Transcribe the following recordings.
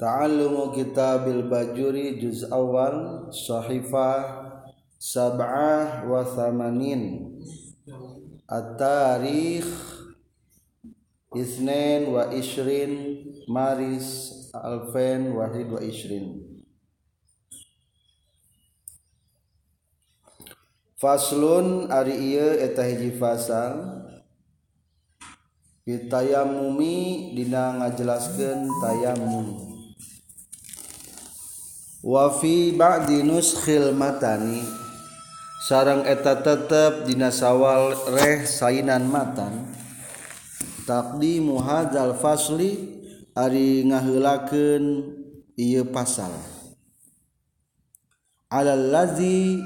Ta'allumu kitabil bajuri juz awal sahifah sab'ah wa thamanin. At-tarikh Isnin wa ishrin Maris alfen wahid wa ishrin. Faslun ari ieu eta hiji fasal. Bitayamumi dina ngajelaskeun tayamum wafi ba'di nuskhil matani. Sarang eta tetep dina sawal reh sainan matan. Taqdimu hadzal fasli ari ngaheulakeun ieu pasal. Alal ladzi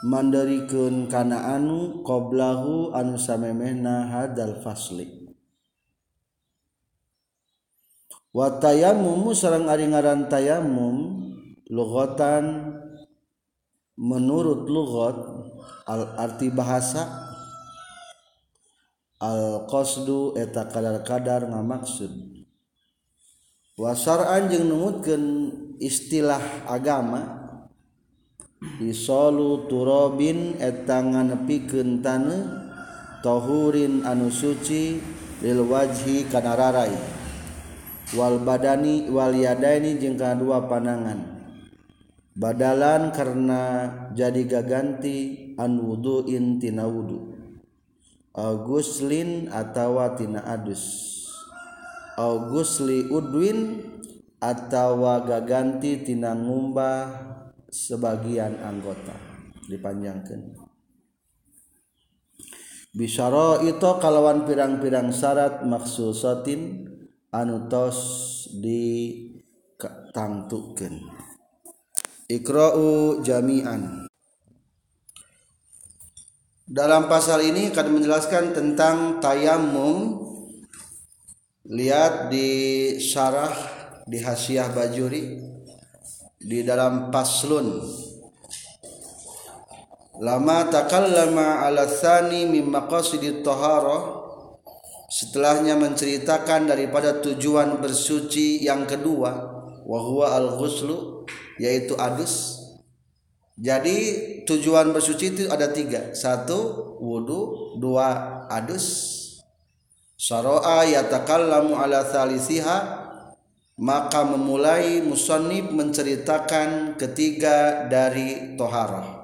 mandarikeun kana anu qoblahu anu samemehna hadzal fasli. Wa tayammum sareng ari ngaran tayammum lughatan menurut lugat al arti bahasa al qasdu eta kadar-kadar ngamaksud. Wasar'an jeung nungutkeun istilah agama isolu turobin eta nganepikeun taneuh tohurin anu suci lil wajhi kana rarai wal badani wal yadaini jeung kadua panangan badalan karena jadi gaganti an wuduin tina wudu. Auguslin atawa tina adus. Augusli udwin atawa gaganti tina ngumbah sebagian anggota. Dipanjangkan. Bisyara itu kalawan pirang-pirang syarat maksusatin anu tos ditangtukeun Iqra'u jami'an. Dalam pasal ini akan menjelaskan tentang tayamum Lihat di syarah di hasiah bajuri Di dalam paslun Lama takallama ala thani min maqasidit taharah Setelahnya menceritakan daripada tujuan bersuci yang kedua Wahuwa al-ghuslu yaitu adus. Jadi tujuan bersuci itu ada tiga. Satu wudhu dua adus. Saroa yatakallamu ala thalisiha. Maka memulai musonib menceritakan ketiga dari toharah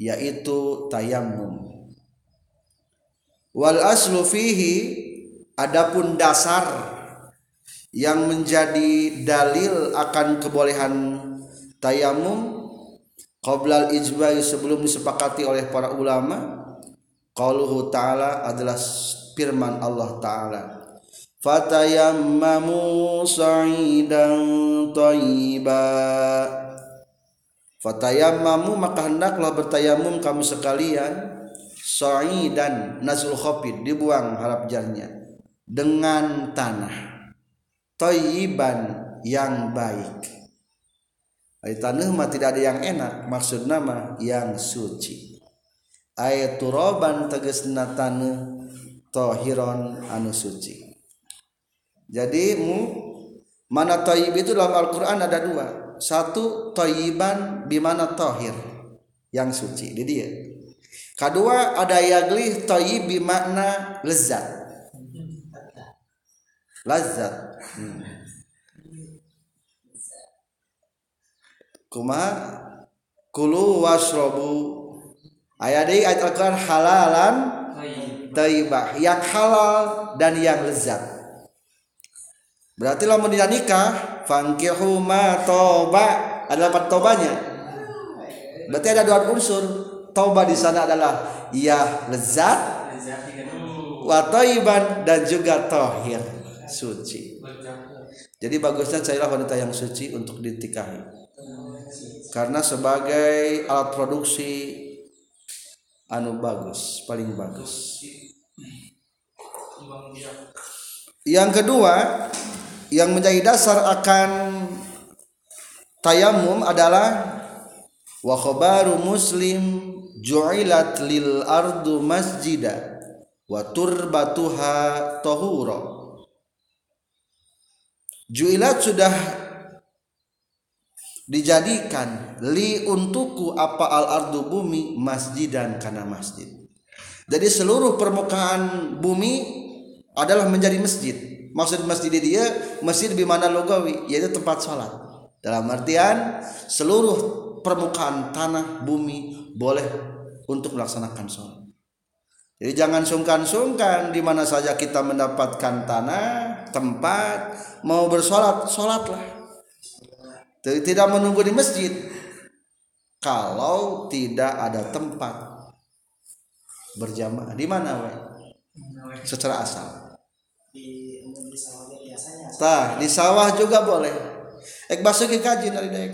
yaitu tayamum wal aslu fihi adapun dasar yang menjadi dalil akan kebolehan tayamum qoblal ijma'i sebelum disepakati oleh para ulama qauluhu ta'ala adalah firman Allah ta'ala. Fatayammamu sa'idan thayyiba fatayammamu maka hendaklah bertayamum kamu sekalian sa'idan nazul khafid dibuang harap jarnya dengan tanah. Thayyiban yang baik mah tidak ada yang enak maksud nama yang suci. Ayat turoban tegas tanah tohiron anu suci. Jadi mana toyib itu dalam Al-Quran ada dua. Satu toyiban bimana tohir yang suci. Di dia. Kedua ada yagli toyib bimakna lezat. Lezat. Hmm. Kuma kulu wasrobu. Ayat ini ayat Al-Quran halalan taibah yang halal dan yang lezat. Berarti lamun tidak nikah fangkihu ma toba adalah apa tobanya berarti ada dua unsur. Toba di sana adalah ya lezat watoiban dan juga tohir suci. Jadi bagusnya carilah wanita yang suci untuk ditikahi karena sebagai alat produksi anu bagus paling bagus. Yang kedua yang menjadi dasar akan tayamum adalah wa khabaru muslim ju'ilat lil ardu masjida wa turbatuha tahura. Ju'ilat sudah dijadikan li untukku apa al-ardu bumi masjidan karena masjid. Jadi seluruh permukaan bumi adalah menjadi masjid. Maksud masjid dia masjid di mana logawi yaitu tempat sholat. Dalam artian seluruh permukaan tanah bumi boleh untuk melaksanakan sholat. Jadi jangan sungkan-sungkan di mana saja kita mendapatkan tanah, tempat, mau bersolat, solatlah. Tidak menunggu di masjid. Kalau tidak ada tempat berjamaah di mana, we? Secara asal. Di, di sawah biasanya. Tah, di sawah juga boleh. Ek basuki kaji dari daek.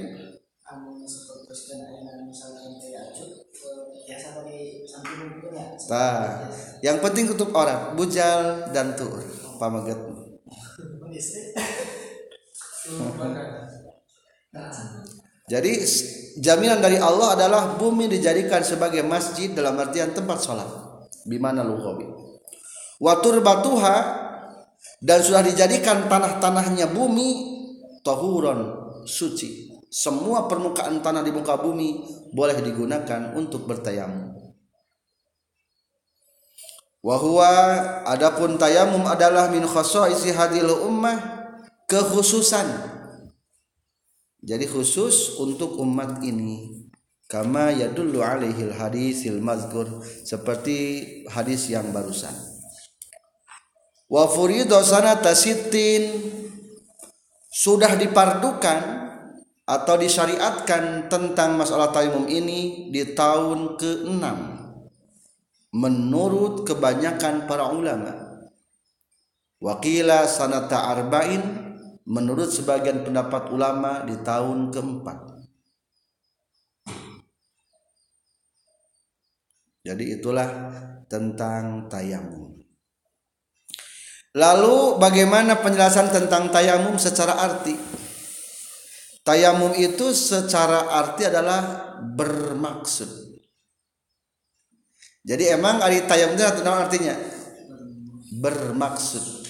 Nah, yang penting tutup orang bujal dan tur pamaget. Jadi jaminan dari Allah adalah bumi dijadikan sebagai masjid dalam artian tempat sholat. Bimana lughawi. Watur batuha dan sudah dijadikan tanah-tanahnya bumi tohuron suci. Semua permukaan tanah di muka bumi boleh digunakan untuk bertayamum. Wahwa adapun tayamum adalah min isi hadil ummah kekhususan. Jadi khusus untuk umat ini. Kama yadullu alaihil hadisil mazkur seperti hadis yang barusan. Wa furidu sanata sittin sudah dipardukan atau disyariatkan tentang masalah tayamum ini di tahun ke-6 menurut kebanyakan para ulama wakila sanata arba'in menurut sebagian pendapat ulama di tahun keempat. Jadi itulah tentang tayamum. Lalu bagaimana penjelasan tentang tayamum secara arti? Tayamum itu secara arti adalah bermaksud. Jadi emang ari tayamum itu artinya? Bermaksud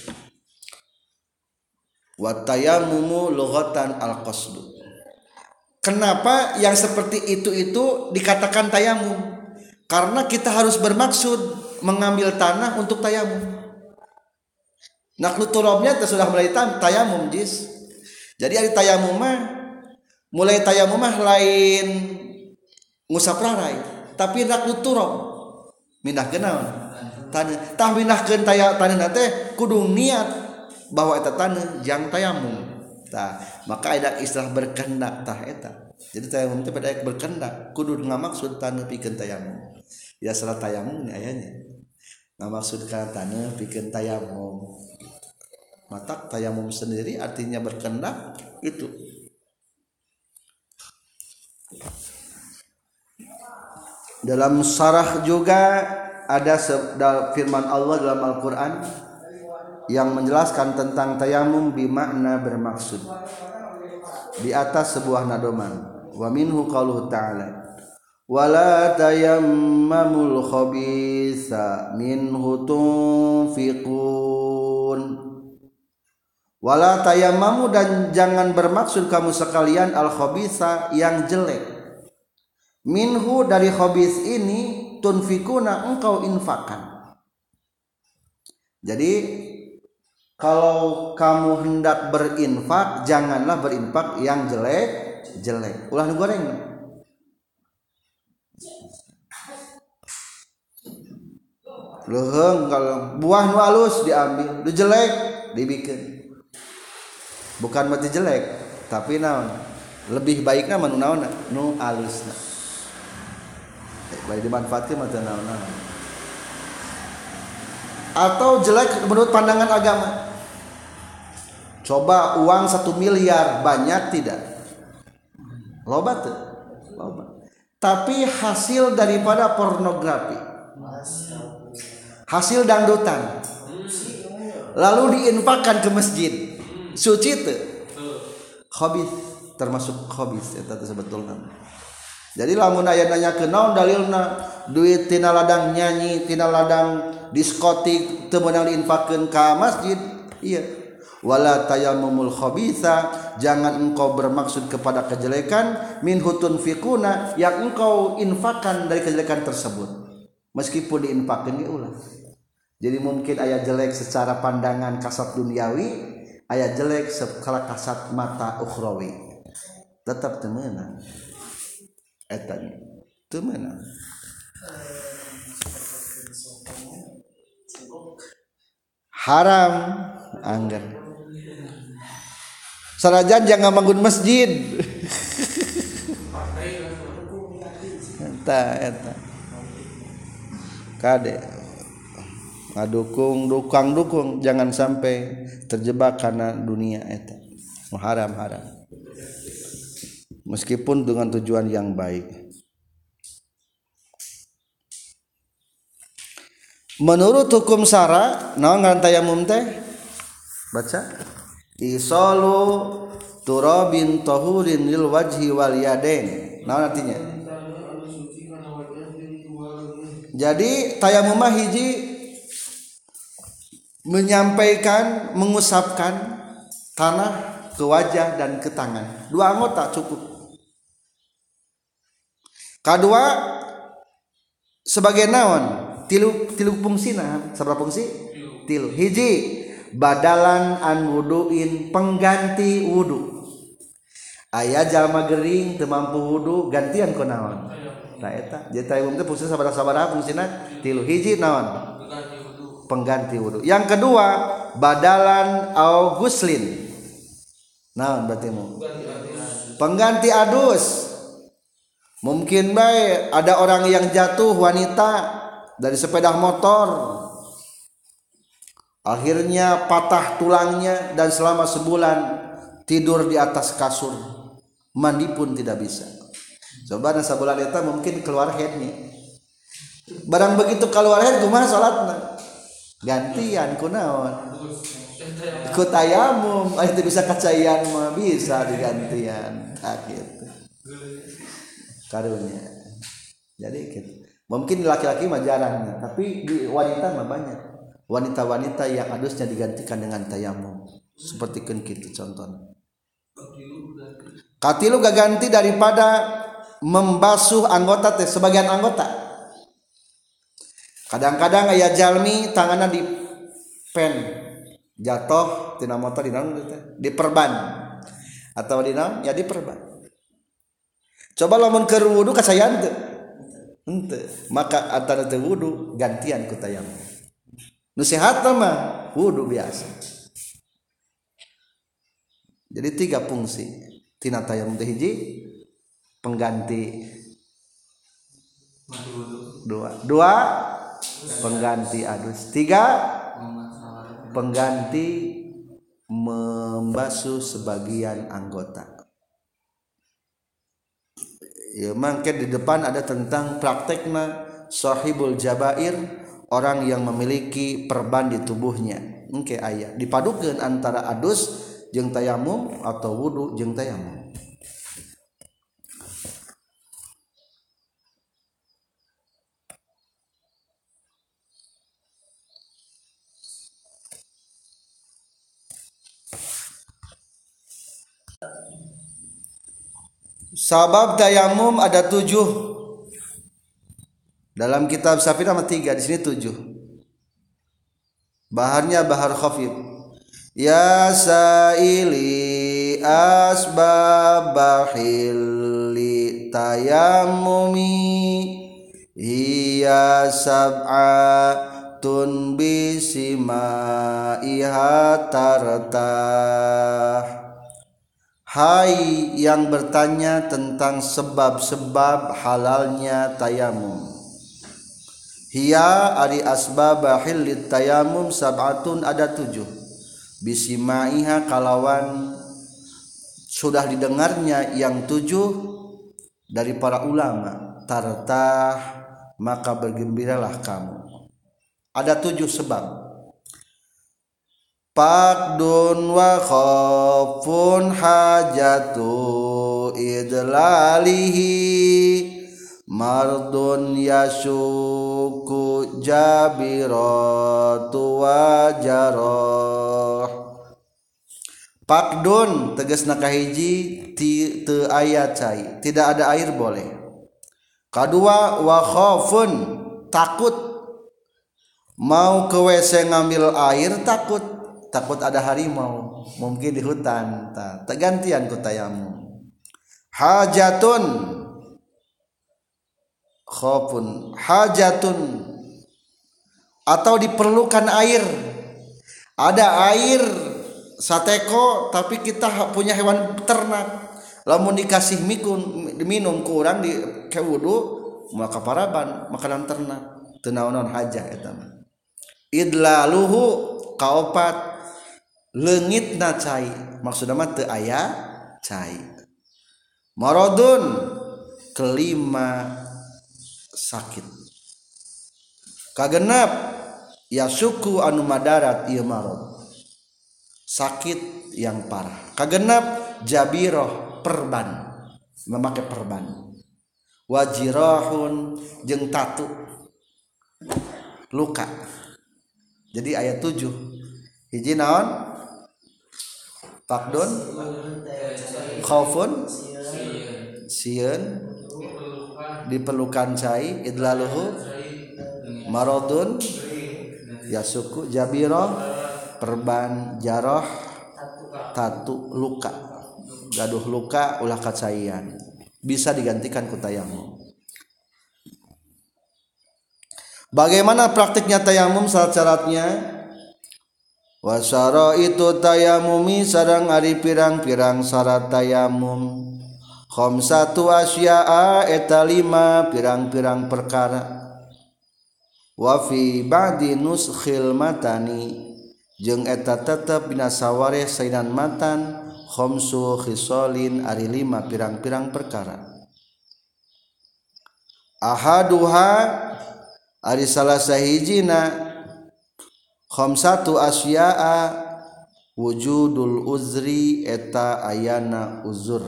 wa tayamumu lughatan al qasdu kenapa yang seperti itu itu dikatakan tayamum karena kita harus bermaksud mengambil tanah untuk tayamum naklu turabnya sudah mulai tayamum jis. Jadi ari tayamum mah mulai tayamum mah lain ngusap rarai tapi naklu turab mindah kenaon tanah tah taya tanah teh kudu niat bahwa eta tanah jang tayamum. Tah maka ada istilah berkehendak tah eta. Jadi tayamum teh pada berkehendak kudu ngamaksud tanah pikeun tayamum. Ya salah tayamum ayanya ngamaksud kana tanah pikeun tayamum. Mata tayamum sendiri artinya berkehendak itu. Dalam sarah juga ada firman Allah dalam Al-Quran yang menjelaskan tentang tayamum bimakna bermaksud di atas sebuah nadoman. Wa minhu qaluhu ta'ala wala tayammamul khabisa minhu tunfiqun. Wala tayammamu dan jangan bermaksud kamu sekalian al khabisa yang jelek. Minhu dari hobis ini tunfikuna engkau infakan jadi kalau kamu hendak berinfak janganlah berinfak yang jelek jelek ulah goreng Leheng kalau buah nu halus diambil, lu jelek dibikin. Bukan mati jelek, tapi naon? Lebih baiknya manu naon nu halus. baik dimanfaatkan mata naon atau jelek menurut pandangan agama? Coba uang satu miliar banyak tidak? Loba tuh. Loba tapi hasil daripada pornografi. Hasil dangdutan. Lalu diinfakkan ke masjid. Suci tuh. Hobi termasuk hobi itu sebetulnya jadi lamun aya nanya ke naon dalilna? Duit tina ladang nyanyi tina ladang diskotik teu meunang diinfakkeun ka masjid. Iya. Wala tayammumul khabitha jangan engkau bermaksud kepada kejelekan min hutun fikuna yang engkau infakkan dari kejelekan tersebut. Meskipun diinfakkan ge ulah. Jadi mungkin ayat jelek secara pandangan kasat duniawi ayat jelek secara kasat mata ukhrawi. Tetap temenan etanya temenan haram. Anggar sanajan jangan bangun masjid. Eta eta kade. Ngadukung dukang dukung. Jangan sampai terjebak karena dunia eta haram haram meskipun dengan tujuan yang baik. Menurut hukum sara naon ngaran tayamum teh? Baca. Isalu turabin tahurin lil wajhi wal yadain. Nah artinya? Jadi tayamum hiji menyampaikan mengusapkan tanah ke wajah dan ke tangan. Dua anggota cukup kedua sebagai naon? Tilu tilu fungsina seberapa fungsi tilu. Hiji badalan an wuduin pengganti wudu. Ayah jalma gering temampu wudu gantian ku naon? Nah eta. Jadi tayum teh fungsi sabaraha sabaraha fungsina tilu hiji naon? Pengganti wudu. Yang kedua badalan au guslin. Naon berarti mu? Pengganti adus. Mungkin baik ada orang yang jatuh wanita dari sepeda motor. Akhirnya patah tulangnya dan selama sebulan tidur di atas kasur. Mandi pun tidak bisa. Coba nasa bulan itu mungkin keluar head nih. Barang begitu keluar head kumaha salatna? Gantian kunaon ikut tayamum ah, itu bisa kacayan mah bisa digantian. Akhir karunya jadi gitu mungkin laki-laki mah jarang tapi di wanita mah banyak. Wanita-wanita yang adusnya digantikan dengan tayamum seperti kan gitu contohnya. Katilu gak ganti daripada membasuh anggota teh sebagian anggota. Kadang-kadang ayah jalmi tangannya di pen jatuh tina motor di dalam di perban. Atau di dalam ya di perban coba lamun ke wudu kasayan tuh maka antara teu wudu gantian ku tayamum sehat mah wudhu biasa. Jadi tiga fungsi. Tina tayamum hiji pengganti. Dua. Dua pengganti adus tiga pengganti membasuh sebagian anggota mangket di depan ada tentang praktekna sahibul jabair orang yang memiliki perban di tubuhnya. Engke okay, ayat dipadukan antara adus jeng tayamum atau wudhu jeng tayamum. Sabab tayamum ada tujuh dalam kitab Syafi'i nama tiga di sini tujuh. Baharnya bahar khafif. Ya saili asbabahili tayamumi Iya sab'atun bisima iha Hai yang bertanya tentang sebab-sebab halalnya tayamum. Hiya ari asbab hillit tayamum sab'atun ada tujuh. Bisimaiha kalawan. Sudah didengarnya yang tujuh dari para ulama. Tartah maka bergembiralah kamu. Ada tujuh sebab Pakdun wa khofun hajatu idlalihi. Mardun yasuku jabiratu wa jaroh Pakdun tegas nakahiji ti, te ayat cai. Tidak ada air boleh. Kedua wa khofun takut. Mau ke WC ngambil air takut. Takut ada harimau mungkin di hutan. Tak gantian ku tayamum hajatun. Khaufun hajatun. Atau diperlukan air. Ada air sateko tapi kita punya hewan ternak. Lamun dikasih mikun minum kurang di ke wudu maka paraban makanan ternak. Tenaonon hajah mah. Idlaluhu kaopat leungit na cai. Maksudna mah teu aya cai. Maradun kelima sakit. Kagenap ya suku anu madarat ieu marad sakit yang parah. Kagenap jabiroh perban. Memakai perban. Wajirahun jeng tatu. Luka. Jadi ayat 7 hiji naon takdun khaufun? Sieun diperlukan cai? Idlaluhu? Maradun? Yasuku? Jabiroh perban jarah tatu luka. Gaduh luka ulah kacayan bisa digantikan ku tayamum. Bagaimana praktiknya tayamum syarat-syaratnya? wasara itu tayamumi sarang ari pirang-pirang syarat tayamum. Satu asyaa eta lima pirang-pirang perkara. Wafi badi nuskhil matani. Jeung eta tetep binasawareh sainan matan khomsu khisalin ari lima pirang-pirang perkara. Ahaduha ari salah sahijina khamsatu asya'a wujudul uzri eta ayana uzur.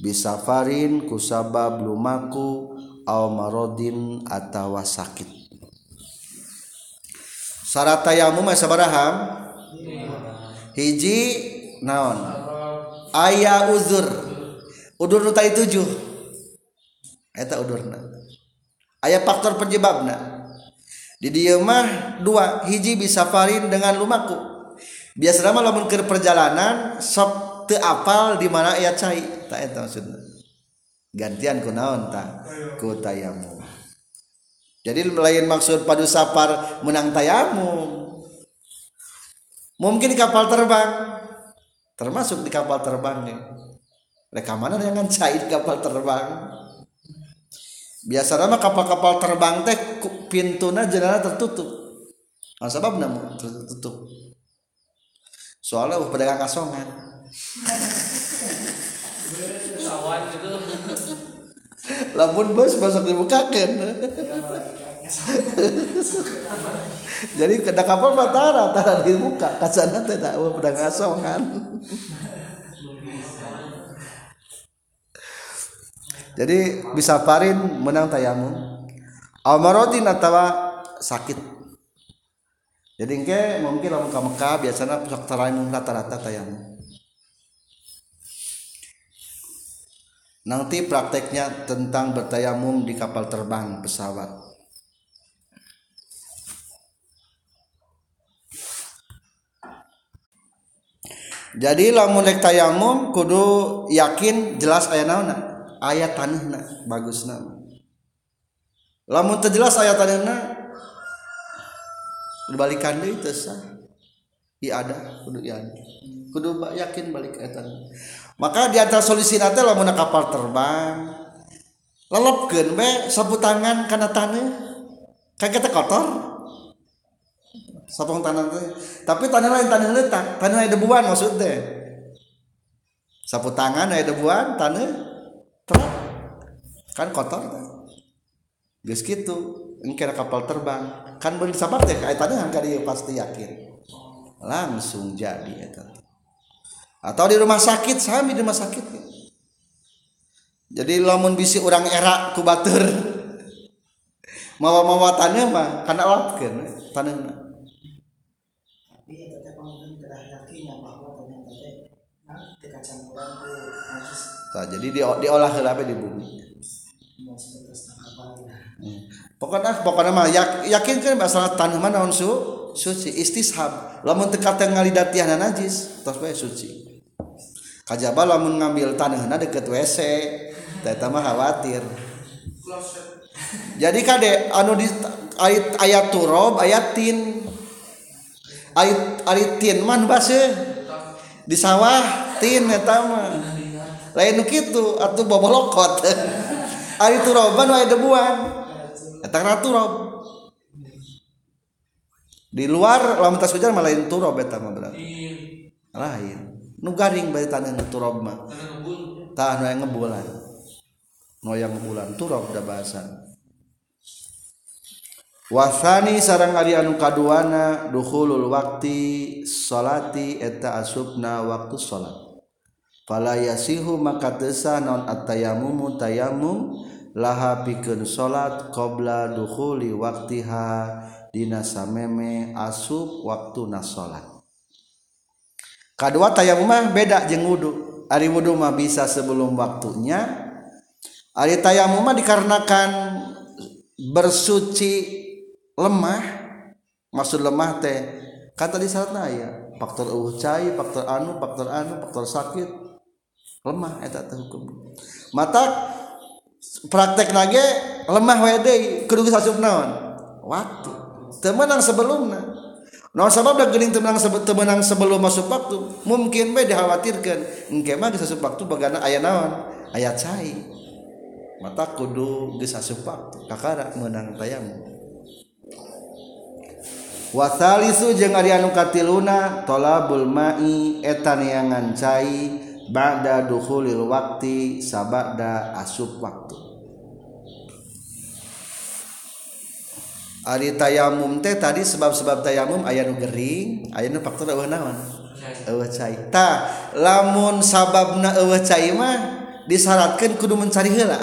Bisafarin kusabab lumaku aw marodin atawa sakit. Syarat tayamum sabaraham hiji naon? Aya uzur. Udur nu tujuh. Eta udurna. Aya faktor penyebabna. Di dieu mah dua hiji bisa farin dengan lumaku. Biasanya mah lamun keur perjalanan sok teu apal di mana aya cai. Tak eta maksudna. Gantian ku naon ta ku tayamum jadi lain maksud padu sapar menang tayamu. Mungkin kapal terbang. Termasuk di kapal terbang nih rekaman yang cair kapal terbang biasa nama kapal-kapal terbang teh pintunya jenara tertutup. Nah, sebab namu tertutup? Soalnya pedagang kasongan lamun bos masuk dibukakan jadi kena kapal matara tara dibuka. Kasana teh tak pedang asongan jadi bisa parin menang tayamum amarotin atau sakit. Jadi engke mungkin lamun ka Mekah biasanya sok taraimum rata-rata tayamum Nanti prakteknya tentang bertayamum di kapal terbang pesawat. Jadi lamun rek tayamum kudu yakin jelas aya naonna, aya tanahna bagusna. Lamun teu jelas aya tanahna balikan deui teu sah. Iya ada kudu iya kudu yakin balik eta maka di antara solusi nanti lah mana kapal terbang lelopkeun be sapu tangan karena tanah kayak kita kotor. Sapung tanah teh. Tapi tanah lain tanah letak tanah lain debuan maksudnya sapu tangan ada debuan tanah terang kan kotor geus gitu engke kapal terbang. Kan beli sabar kayak tanah kan dia pasti yakin. Langsung jadi atau di rumah sakit sami di rumah sakit. Jadi lamun bisi orang era ku batur. Mawa mawa tanah mah. Karena lapkeun tanah Nah, jadi di, diolah ke apa di bumi. Hmm. pokoknya pokoknya mah yak, yakinkan masalah tanaman naon su suci istishab lamun teka tengah lidatiana najis terus bae suci. Kajaba lamun ngambil tanahna deket WC eta mah khawatir. Jadi kade anu di ayat ayat turob ayatin ayat ayatin man baseuh. Di sawah tin eta mah. Lain kitu atuh bobolokot ayat turoban wae debuan eta turob di luar lamun tas hujan malah lain turob eta berarti. Lain. Nu garing bae tanah turob mah. Tah nu ngebulan. Nu yang ngebulan turob da bahasan wasani sarang Ari anu kaduana duhulul waktu salati eta asubna waktu salat. Fala yasihu maka tesa non atayamumu tayamum laha pikeun salat qabla dukhuli waktiha dina sameme asub waktuna salat. Kadua tayamum mah beda jeung wudu. Ari wudu mah bisa sebelum waktunya. Ari tayamum mah dikarenakan bersuci lemah. Maksud lemah teh kata di sana ya faktor uh cai faktor anu faktor anu faktor sakit. Lemah eta teh hukum. Mata praktek nage lemah wede kudu geus asup naon? Waktu. Temenang sebelumnya naon sabab da geuning temenang sebe, temenang sebelum masuk waktu? Mungkin bae dikhawatirkan engke mah geus asup waktu bagana aya naon? Aya cai. Mata kudu geus asup waktu. Kakara menang tayamum wasalisu jeung ari anu katiluna talabul mai eta neangan cai ba'da dukhulil waqti sabada asup waktu. Ari tayamum teh tadi sebab-sebab tayamum aya nu gering aya nu faktor eueuh naon? Eueuh cai tah lamun sababna eueuh cai mah disyaratkeun kudu mencari heula.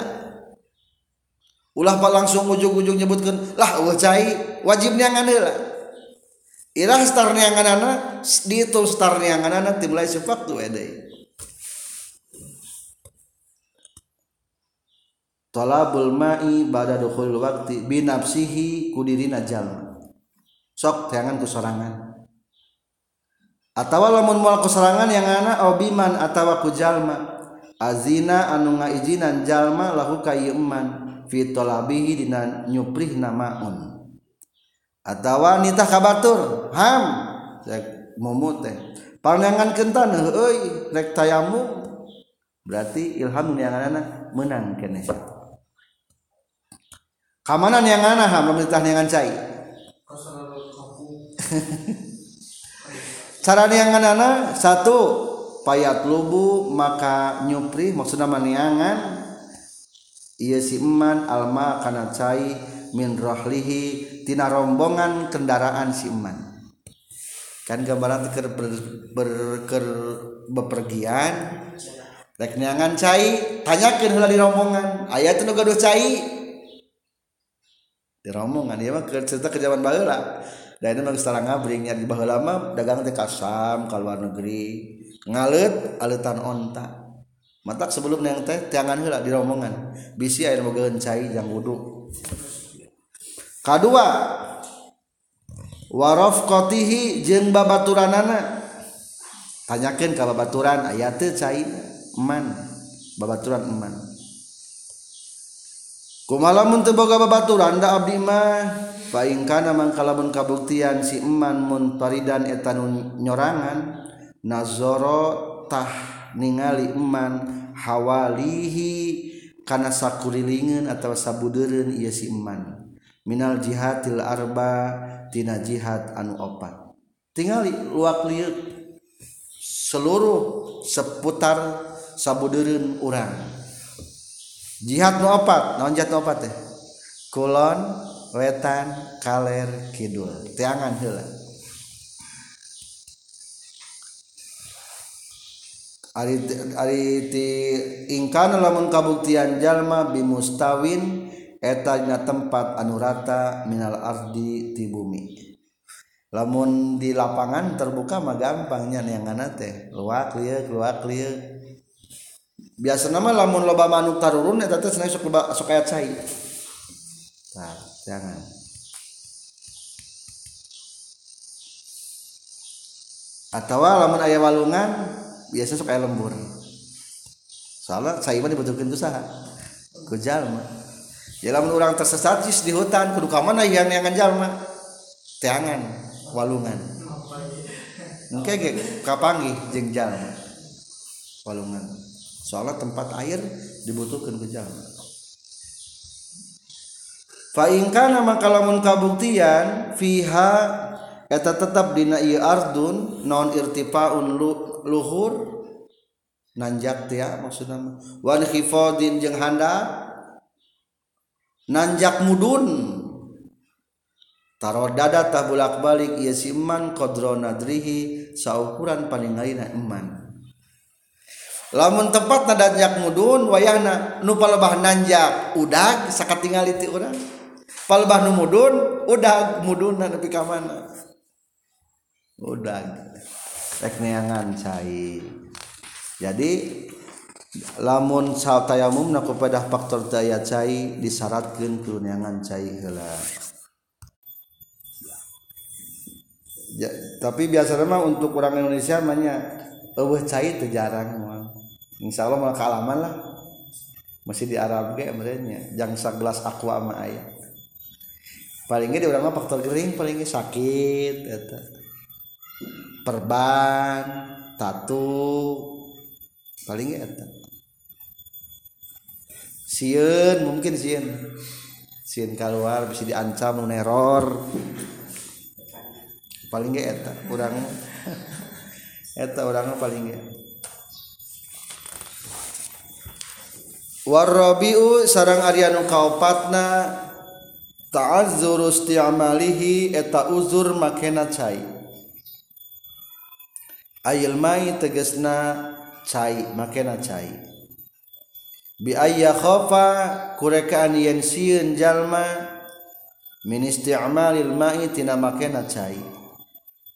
Ulah pak langsung ujung-ujung nyebutkeun, lah eueuh cai wajibnya ngan heula. Ilah star di itu star neanganana tim mulai waktu ede. Talabul ma'i bada dukhul waktu binapsihi kudirina jalma. Sok teangan kusorangan. Atawa lamun moal kusorangan yang ana obiman atawa ku jalma. Azina anu ngaizinan jalma lahu kayeman fi talabihi dina nyuprih namaun atau wanita kabatur ham. Mumut teh. Pandangan kentan euy rek tayamu. Berarti ilham anak menang kene. Kamanan yang anak ham pemerintah yang cai. Cara yang anak satu payat lubu maka nyupri maksudnya maniangan iya si eman alma kana cai min rohlihi tina rombongan kendaraan si eman. Kan gambaran ker ber, bepergian rek cai tanyakeun heula di rombongan. Aya teh nu cai? Di rombongan ieu mah cerita ke zaman baheula. Da ini mah salah ngabring nya di baheula mah dagang teh kasam ka luar negeri. Ngalet aletan onta. Mata sebelum yang teh jangan heula di rombongan. Bisi aya bogeun cai jang wudu kedua warof kotihi jeng babaturanana tanyakan ke babaturan ayat cai eman babaturan eman. Kumalamun teboga babaturan da abdi mah paing kana mangkalamun kabuktian si eman mun paridan etanun nyorangan nazoro tah ningali eman hawalihi kana sakurilingan atau sabudeureun ia si eman. Minal jihadil arba tina jihad anu opat. Tinggali luak liuk seluruh seputar sabudereun urang. Jihad nu opat naon jihad nu opat teh? Kulon wetan kaler kidul. Tiangan heula. Ari ari ti ingkana lamun kabuktian jalma bimustawin etanya tempat anurata minal ardi ti bumi. Lamun di lapangan terbuka mah gampangnya yang teh. Keluar clear keluar clear biasa nama lamun loba manuk tarurun eta teh cenah sok loba sok aya cai. Nah jangan. Atau lamun aya walungan biasa sok aya lembur. Soalnya cai mah dibutuhkeun usaha ku jalma lamun urang tersesat di hutan kudu ka mana yang yang jalma teangan walungan. Mungkin kapangi jeng jalan walungan. Soalnya tempat air dibutuhkan ke jalan Fa'ingkana maka lamun kabuktian fiha eta tetap dina ieu ardun non irtifaun luhur nanjak tia maksudna wan khifadin jeung handa nanjak mudun. Taruh dada tah bulak balik ia si iman kodro nadrihi saukuran paningalina iman. Lamun tempat nanjak mudun wayahna nu palebah nanjak udag sakatingali ti urang palebah nu mudun udag mudun nepi ka mana? Udag. Rek neangan cai. Jadi lamun tayamum na kepada faktor daya cai disyaratkeun ku neangan cai heula. Ya, tapi biasa mah untuk orang Indonesia namanya eueuh cai teu jarang insya Allah malah kalaman lah. Masih di Arab ge merenya jang gelas aqua mah aya. Paling di urang mah faktor gering paling sakit eta. Perban tatu paling eta siun mungkin siun siun keluar bisa diancam neror paling gak eta orang. Eta orangnya paling gak warrobiu sarang Aryanu kaopatna ta'azzur isti'malihi eta uzur makena cai. Ayil mai tegesna cai makena cai. Bi ayya khafa kurekaan yen sieun jalma min isti'malil ma'i tina makena cai.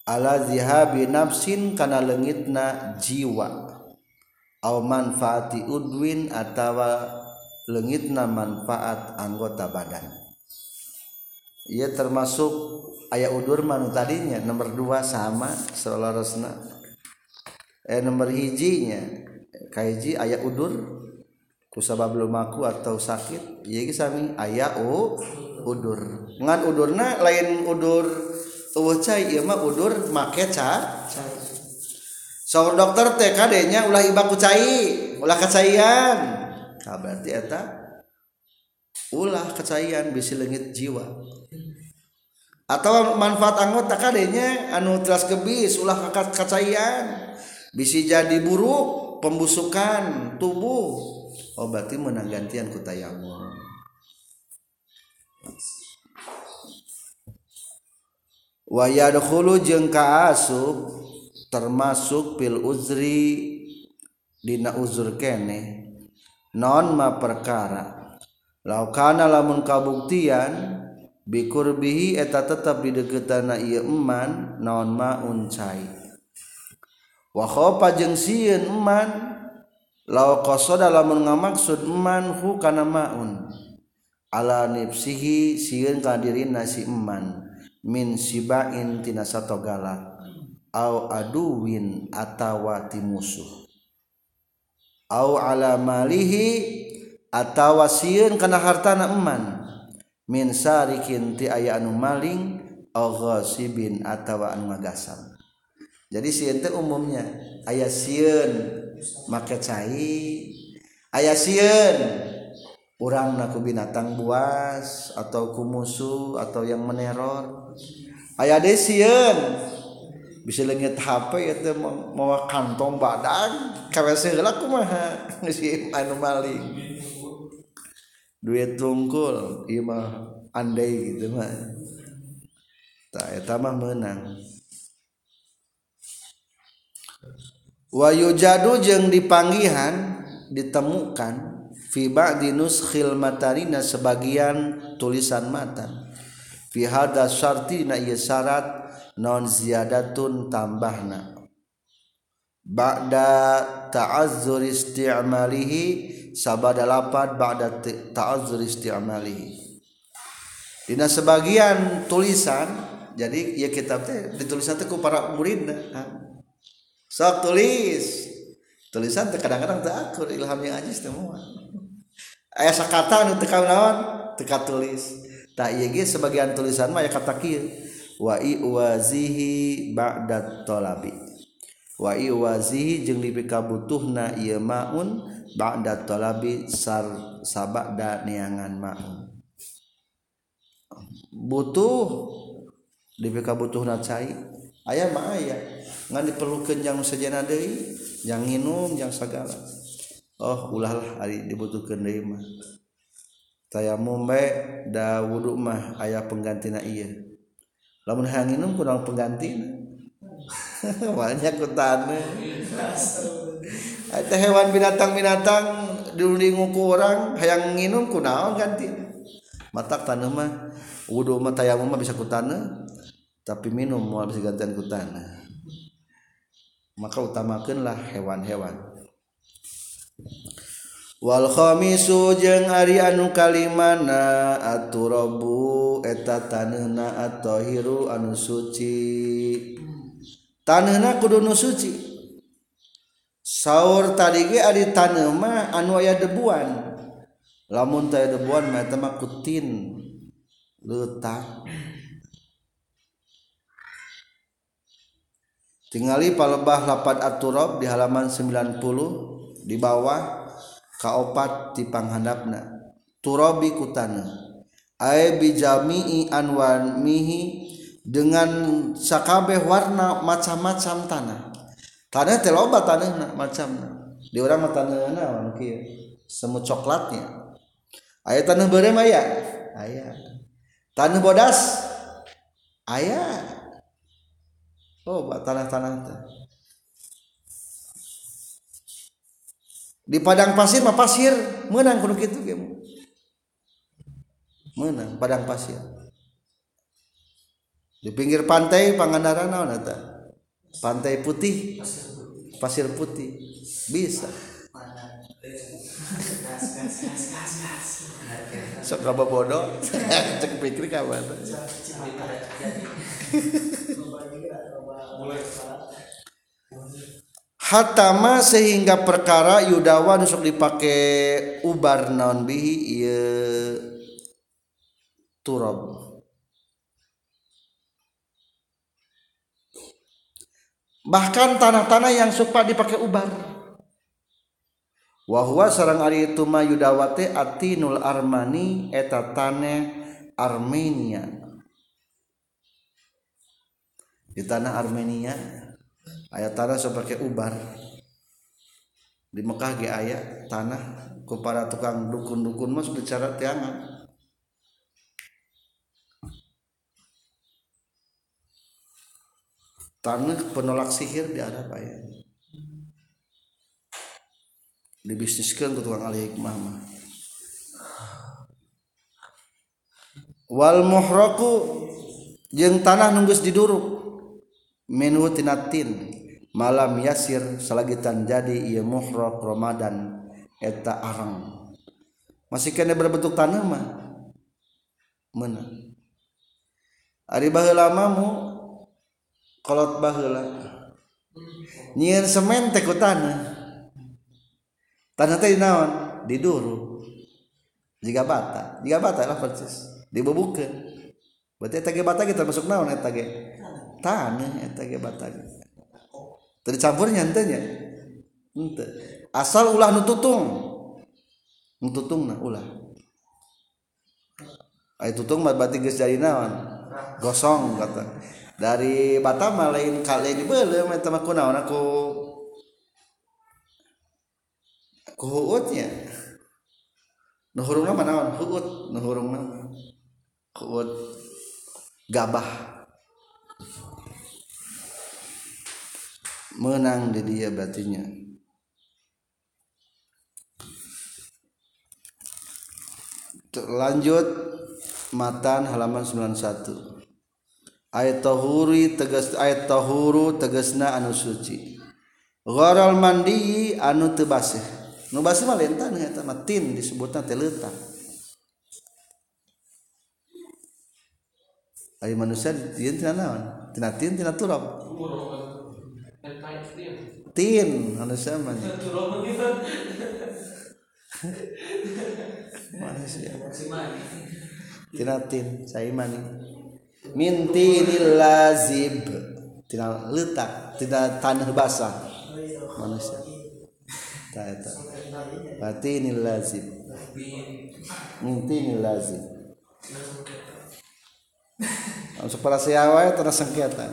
Ala zihabi nafsin kana leungitna jiwa. Au manfaati udwin atawa leungitna manfaat anggota badan. Ia termasuk ayat udur manu tadinya nomor dua sama selarasna eh nomor hijinya kaiji ayat udur kusabab lumaku atau sakit iya sami ayat u udur. Ngan udurna lain udur eueuh cai ieu mah udur make ca so dokter teh kadenya ulah ibaku cai ulah kacaian nah, berarti eta ulah kecaian bisi lengit jiwa. Atau manfaat anggota kadenya anu teras kebis ulah kacaian bisi jadi buruk pembusukan tubuh oh berarti menang gantian ku tayamum wayadkhulu jeung ka asub termasuk pil uzri dina uzur kene. Non ma perkara. Laukana lamun kabuktian bikurbihi eta tetap di deketana ieu eman non ma uncai. Wa khofa jeung sieun eman law qasada lamun ngamaksud man hu kana maun. Ala nafsihi sieun ka dirina si man min sibain tina satogala au aduwin atawa ti musuh. Au ala malihi atawa sieun kana hartana eman min sarikin ti aya anu maling au ghasibin atawa anu ngagasam. Jadi sieun teh umumnya aya sieun make cai. Aya siun orang naku binatang buas atau ku musuh atau yang meneror. Aya de siun bisa lengit HP itu mau kantong badan. Kawe seheula kumaha si anu maling. Duit tungkul ieu mah andai gitu mah. Tak eta mah menang wayujadu jeng dipanggihan ditemukan fi ba'di nuskhil sebagian tulisan matan fi hada syarti na ieu syarat non ziyadatun tambahna. Ba'da ta'azzur isti'malihi sabada lapat ba'da ta'azzur isti'malihi. Dina sebagian tulisan jadi ya kitab teh ditulisan teh ku para murid sok tulis. Tulisan kadang-kadang ilham yang ajis semua ayah sakata anu teka naon? Teka tulis tak iya ge sebagian tulisan mah ya kata kieu wa iwazihi ba'da talabi wa iwazihi jeung dipikabutuhna ieu maun ba'da talabi sar sabada neangan maun. Butuh. Dipikabutuhna cai. Aya mah aya. ngan diperlukan yang sajana deui yang minum yang segala oh ulah lah ari dibutuhkeun deui mah. Tayamum bae da wudu mah aya penggantina ieu. Lamun hayang minum kurang penggantina banyak kutane eta hewan binatang-binatang diundi ku orang hayang nginum kunaon ganti. Matak tanah mah wudu mah tayamum mah bisa kutana tapi minum mau bisa gantian kutana maka utamakanlah hewan-hewan. Walkhomisu jeung Ari anu Kalimana aturabu eta tanehna atau hiru anu suci? Tanehna kudu nu suci. Saur tadi Ari tanma anu aya debuan. Lamun teu debuan eta mah makutin letak tingali palebah lapat aturab di halaman 90 di bawah kaopat di panghandapna. Turabi kutana ay bijami'i anwan mihi dengan sakabeh warna macam-macam tanah. Tanah teh loba tanahna macamna. Di orang tanah naon kieu semu coklatnya. Aya tanah beureum aya aya. Tanah bodas? Aya oh tanah-tanah di padang pasir mah pasir menang kudu kitu ge menang padang pasir di pinggir pantai pangandaran naon eta pantai putih pasir putih bisa sok bodoh cek pikir kabar hatama sehingga perkara yudawa nusuk dipakai ubar naon bihi iya turab. Bahkan tanah-tanah yang suka dipakai ubar. Wahwa sarang ari itu ma yudawate atinul armani eta tanah Armenia di tanah Armenia ayat tanah seperti ubar. Di Mekah ge aya tanah ku para tukang dukun-dukun mas bicara tiangan. Tanah penolak sihir di Arab aya. Dibisniskan ke tukang alih hikmah mah. Wal muhraku jeung tanah nunggus diduruk minhu tinatin malam yasir salagitan jadi ieu muhraq Ramadan eta arang. Masih kena berbentuk tanah mah? Mana ari baheula mu kolot baheula. Nyieun semen teh ku tanah. Tanah teh naon? Diduru jika bata jika bata lah persis. Dibubukeun berarti eta bata ge termasuk naon eta ge tanah eta ge batang tercampurnya nya ente. Asal ulah nututung nu tutungna ulah. Ai tutung mah batik geus jadi naon? Gosong kata. Dari Batam lain kali di belum eta mah kunaon aku? Ku huutnya nu hurungna mah naon? Huut. Nu hurungna huut. Gabah. Menang di dia batinya lanjut matan halaman 91 ayat tahuri tegas ayat tahuru tegasna anu suci. Gharal mandi anu teu basih nu basih mah lentan eta mah tin disebutna teh leutak Ayo manusia tin tina naon? Tina tin tina turab tin manusia mah manusia. Tina tin saya mani. Minti lazib tina letak tina tanah basah manusia. Tak eta berarti ini lazib minti ini lazib Masuk para siawa tanah sengketa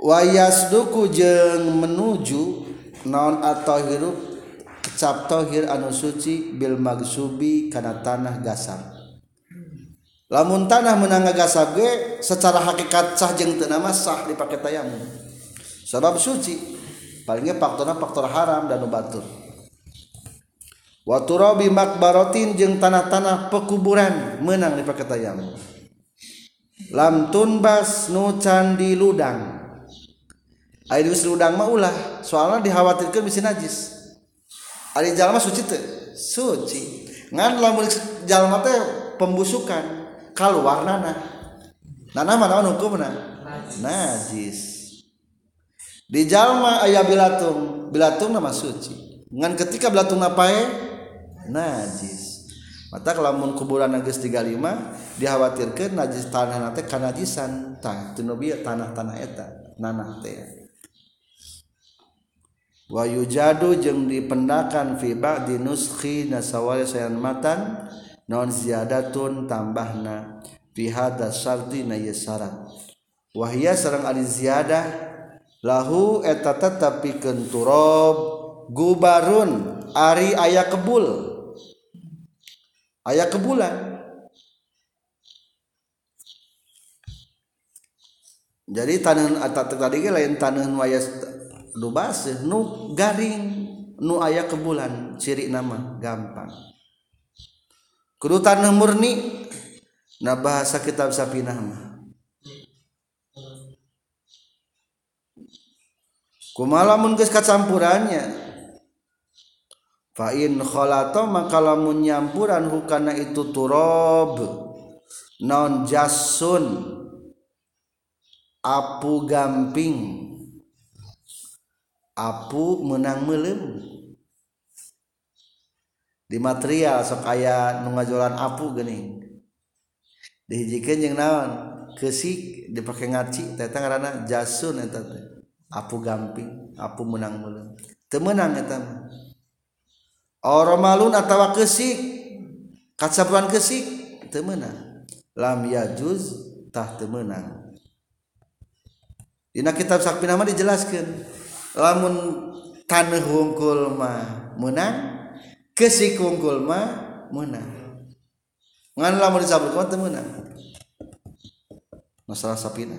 wayasduku jeng menuju naon atau hirup kecap tohir anu suci bil magsubi karena tanah gasam lamun tanah menang gasab ge secara hakikat sah jeng teu nama sah dipakai tayamum sebab suci palingnya faktorna faktor haram dan batur waturabi makbarotin jeng tanah-tanah pekuburan menang dipakai tayamum lam tunbas nu candi ludang air geus udang mah ulah. Soalnya dikhawatirkan bisa najis. Ari jalma suci teh. Suci. Ngan lamun jalma teh pembusukan. Keluar nana nana mana hukumna najis. Di jalma ayah bilatung. Bilatung nama suci. Ngan ketika bilatung napae najis. Mata lamun kuburan geus 35 dikhawatirkan najis tanah nate kanajisan. Tah tanah-tanah eta nanah teh Wayu jadu jeung dipendakan fiba dinuski nasawari sayan matan non ziyadatun tambahna fihada syarti na yasara wahia sarang ari ziyadah lahu eta tetap pikeun turab gubarun ari aya kebul. Aya kebulan. Jadi tanah tadi lain tanah wayas nu baseuh nu garing nu aya ke bulan ciri nama gampang. Kudu tanah murni nah bahasa kitab sapinah mah. Kumalamun geus kacampurannya. Fa in khalato maka lamun nyampuran hukana itu turab non jasun apu gamping. apu menang melem di material sok aya nu ngajolan apu geuning. Dihijikeun jeung naon? Kesik dipake ngaci eta ngaranna jasun eta teh. Apu gamping apu menang melem teu meunang eta mah. Oromalun atawa kesik kacapuan kesik teu meunang lam yajuz tah teu meunang dina kitab sakpina mah dijelaskeun. Lamun tanah wungkul mah menang kesik wungkul mah menang. Ngan lamun disabut kau menang. Masalah sapina.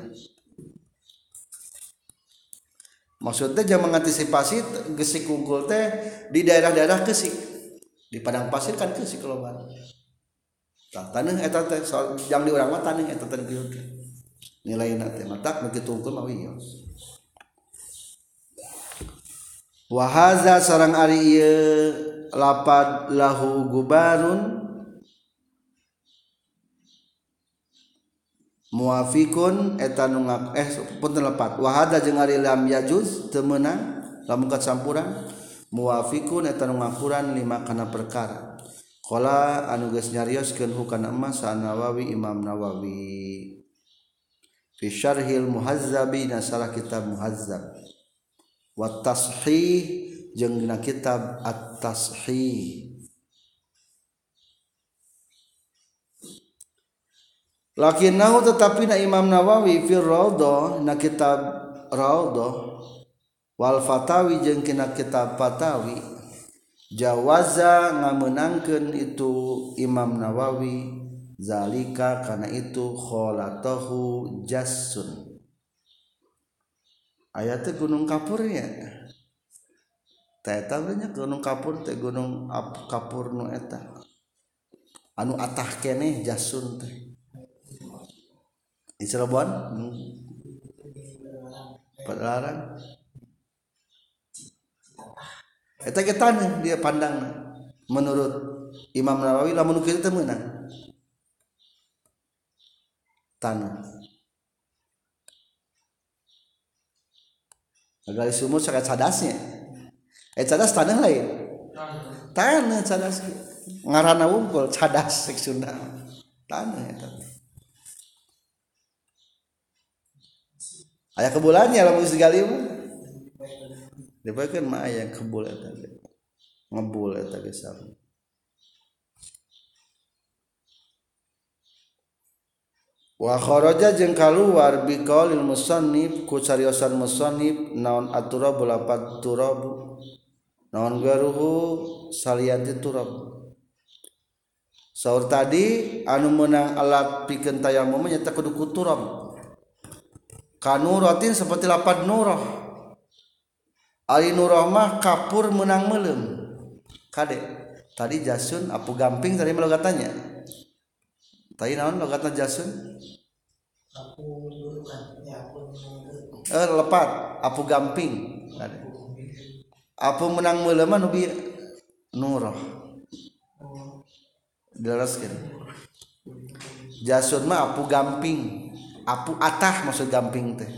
Maksudnya jangan mengantisipasi gesik wungkul teh di daerah-daerah kesik. Di padang pasir kan kesik kalau mana tanah eta teh yang di orang mah tanah eta teh nilai nanti matak begitu wungkul mah wios wahaza sarang ari lapad lahu gubarun. Muafikun eta nu eh punten lepat wahada jeung ari lam yajuz teu meunang lamun campuran muafikun nu ngakuran lima kana perkara. Qala anu geus nyarioskeun hukana emas Nawawi Imam Nawawi. Fi syarhil muhazzabi nasara kitab muhazzab. Wat tashih jeung dina kitab at-tashih. Lakinnahu tetapi na Imam Nawawi fi Raudhah na kitab Raudhah wal Fatawi jeung kina kitab Fatawi jawaza ngamenangkeun itu Imam Nawawi zalika kana itu kholatahu jassun ayat teh gunung kapurnya Teta nya gunung kapur teh gunung ap kapur nu eta. Anu atah kene jasun teh. Di Cirebon? Hmm. Padalarang? Eta getane dia pandang menurut Imam Nawawi lamun kita menang tanah Gali sumur sangat cadasnya. Eh cadas tanah lain. Tanah cadas. Ngarana wungkul cadas sek Sunda. Tanah eta. Aya kebulannya lamun geus digali mah. Dipakeun mah aya kebul eta. Ngebul eta geus wa kharaja jeung kaluar biqaulil musannif ku cariosan musannif naon aturab lapat turab naon garuhu salianti turab. Saur tadi anu menang alat pikeun tayamum nya teh kudu kuturab kanuratin seperti lapat nurah ari nurah mah kapur menang meuleum kade tadi jasun apu gamping tadi melogatanya tadi naon logatna jasun eh lepat. Apu gamping. Apu menang melema nubi nurah dilaraskeun jasun mah apu gamping. Apu atah maksud gamping teh.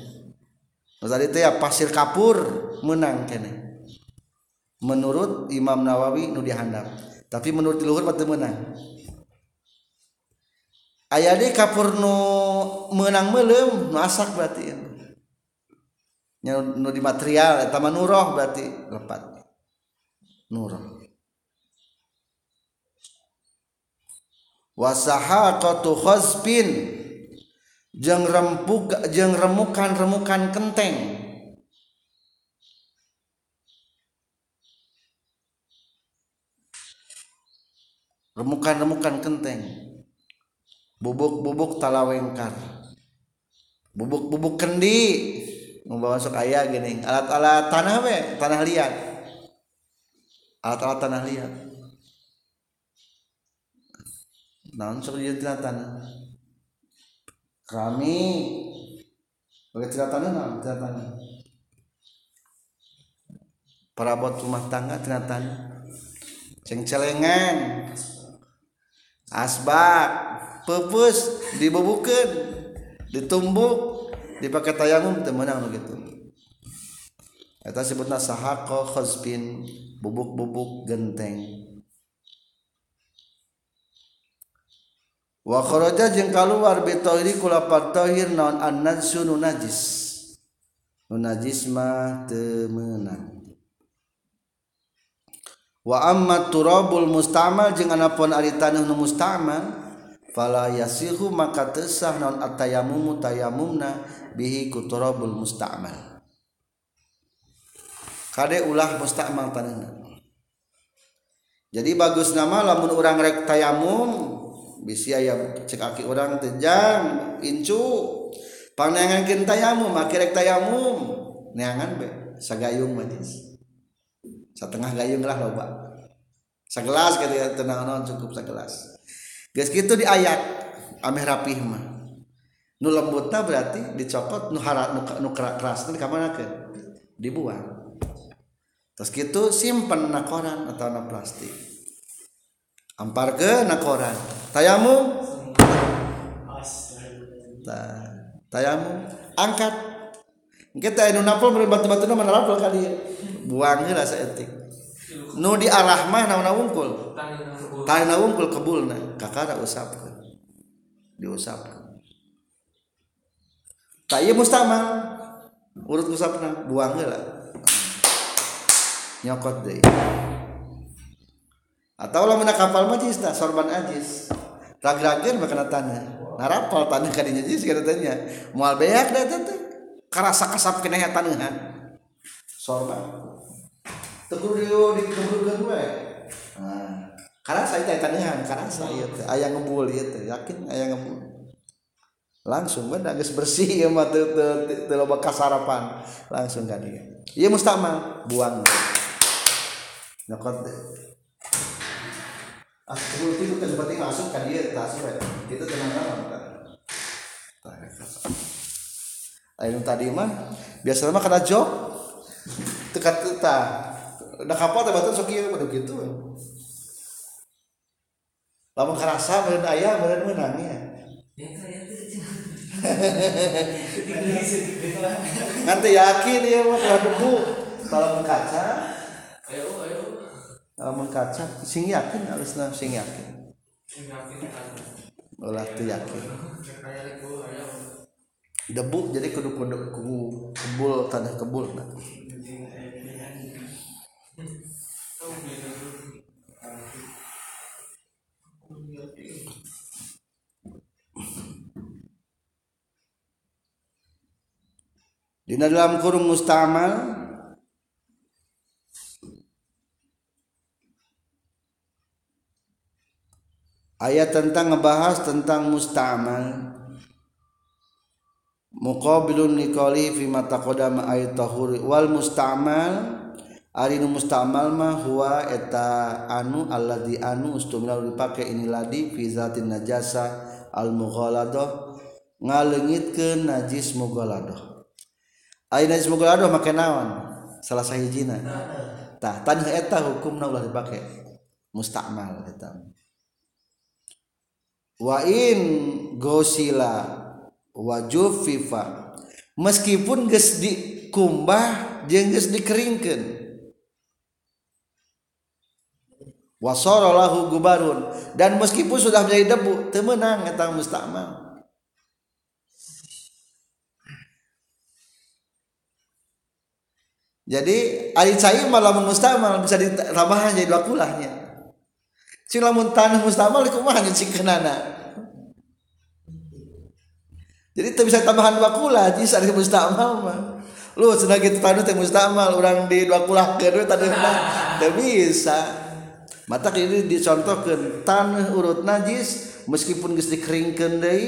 Tadi teh ya pasir kapur menang kene. Menurut Imam Nawawi nu dihandap. Tapi menurut luhur mah menang aya di kapur nu menang melem nu asak berarti. Nu di material eta nuroh berarti. Lepat. Nuroh wasahaqatu khazbin jeung rempuk jeung remukan-remukan kenteng. Remukan-remukan kenteng bubuk-bubuk talawengkar bubuk-bubuk kendi. Membawa masuk ayah gini. Alat-alat tanah we tanah liat. Alat-alat tanah liat. Naon sok tanah? Kami tidak tanah naon? Tanah. Perabot rumah tangga tanah. Ceng celengan asbak pepus dibubukan ditumbuk dipakai tayamum temenang gitu. Eta sebutna sahako khazbin bubuk-bubuk genteng. Wa kharaja jeung kaluar bi tahiri kula tauhid naon an najis. Nu najis mah teu meunang. wa amma turabul mustamal jeung anapun ari taneuh nu mustamal fala yasihu maka teu sah naon atayamumu tayamumna bihi ku turabul mustamal. Kade ulah mustamal taneuhna jadi bagus nama lamun urang rek tayamum bisi aya cek aki urang tejang incu. Panengan tayamum aki rek tayamum. Neangan be sagayung manis setengah gayung lah loba. Segelas gitu ya tenang non cukup segelas. Guys gitu di ayat ameh rapih mah. Nu lembutna berarti dicopot nu harat nu, nu keras nu ke dibuang. Terus gitu simpen na koran atau na plastik. Amparkeun na koran. Tayamu? Ta, tayamum angkat. Kita inu napol batu-batu mana lapol kali buangnya lah seetik nu di arah mah naon wungkul? Wungkul kebulna kakara usapkeun diusapkeun tak ieu mustamal urut usapna buang heula nyokot deui atau lamun kapal mah sorban ajis rag-rageun bakal tanah narapal tanah kadinya jis kana tanya. Moal beak da teh karasa kasap kena taneuhan sorban tegur dio di keburkan gue nah, karena saya tanya tanyahan karena saya teh ayah ngebul ya teh yakin ayah ngebul. Langsung gue nangis bersih ya mah tuh tuh loba kasarapan. Langsung kan dia. Iya mustamal buang. Nyokot kebul itu kan seperti masuk kan dia tas itu tenang kan Ayo tadi mah biasanya mah kena jok. Tekat tetah udah kapal teh batu sok ieu gitu. Lamun karasa meureun aya meureun menang ya. Nanti yakin ya mah kalau debu kalau kaca. Kalau kaca sing yakin harus sing yakin. Ulah tuh yakin debu jadi kudu kudu kebul tanah kebul nah. Di dalam kurung mustamal ayat tentang ngebahas tentang mustamal muqabilun liqali fi ma taqaddama ay tahuri wal musta'mal ari nu musta'mal mah huwa eta anu alladzi anu ustumila dipake ini ladi fi zatin najasa al mughaladah ngaleungitkeun najis mughaladah ari najis mughaladah make naon? Salah sahijina tah tadi eta hukumna ulah dipake. Musta'mal eta. Wa in gosila wajud FIFA meskipun ges dikumbah jengges dikeringkan wasolahu gubarun. Dan meskipun sudah menjadi debu temenang tentang mustamal. Jadi ari cair malah mustamal bisa ditambahan jadi dua kulahnya. Cila mun tanah mustamal kumaha kenana jadi itu bisa tambahan dua kula jadi sari mustamal mah. Lu sudah gitu tanu teh mustamal orang di dua kula kedua tadi mah tidak bisa. Mata ini dicontohkan tanah urut najis meskipun geus dikeringkeun deui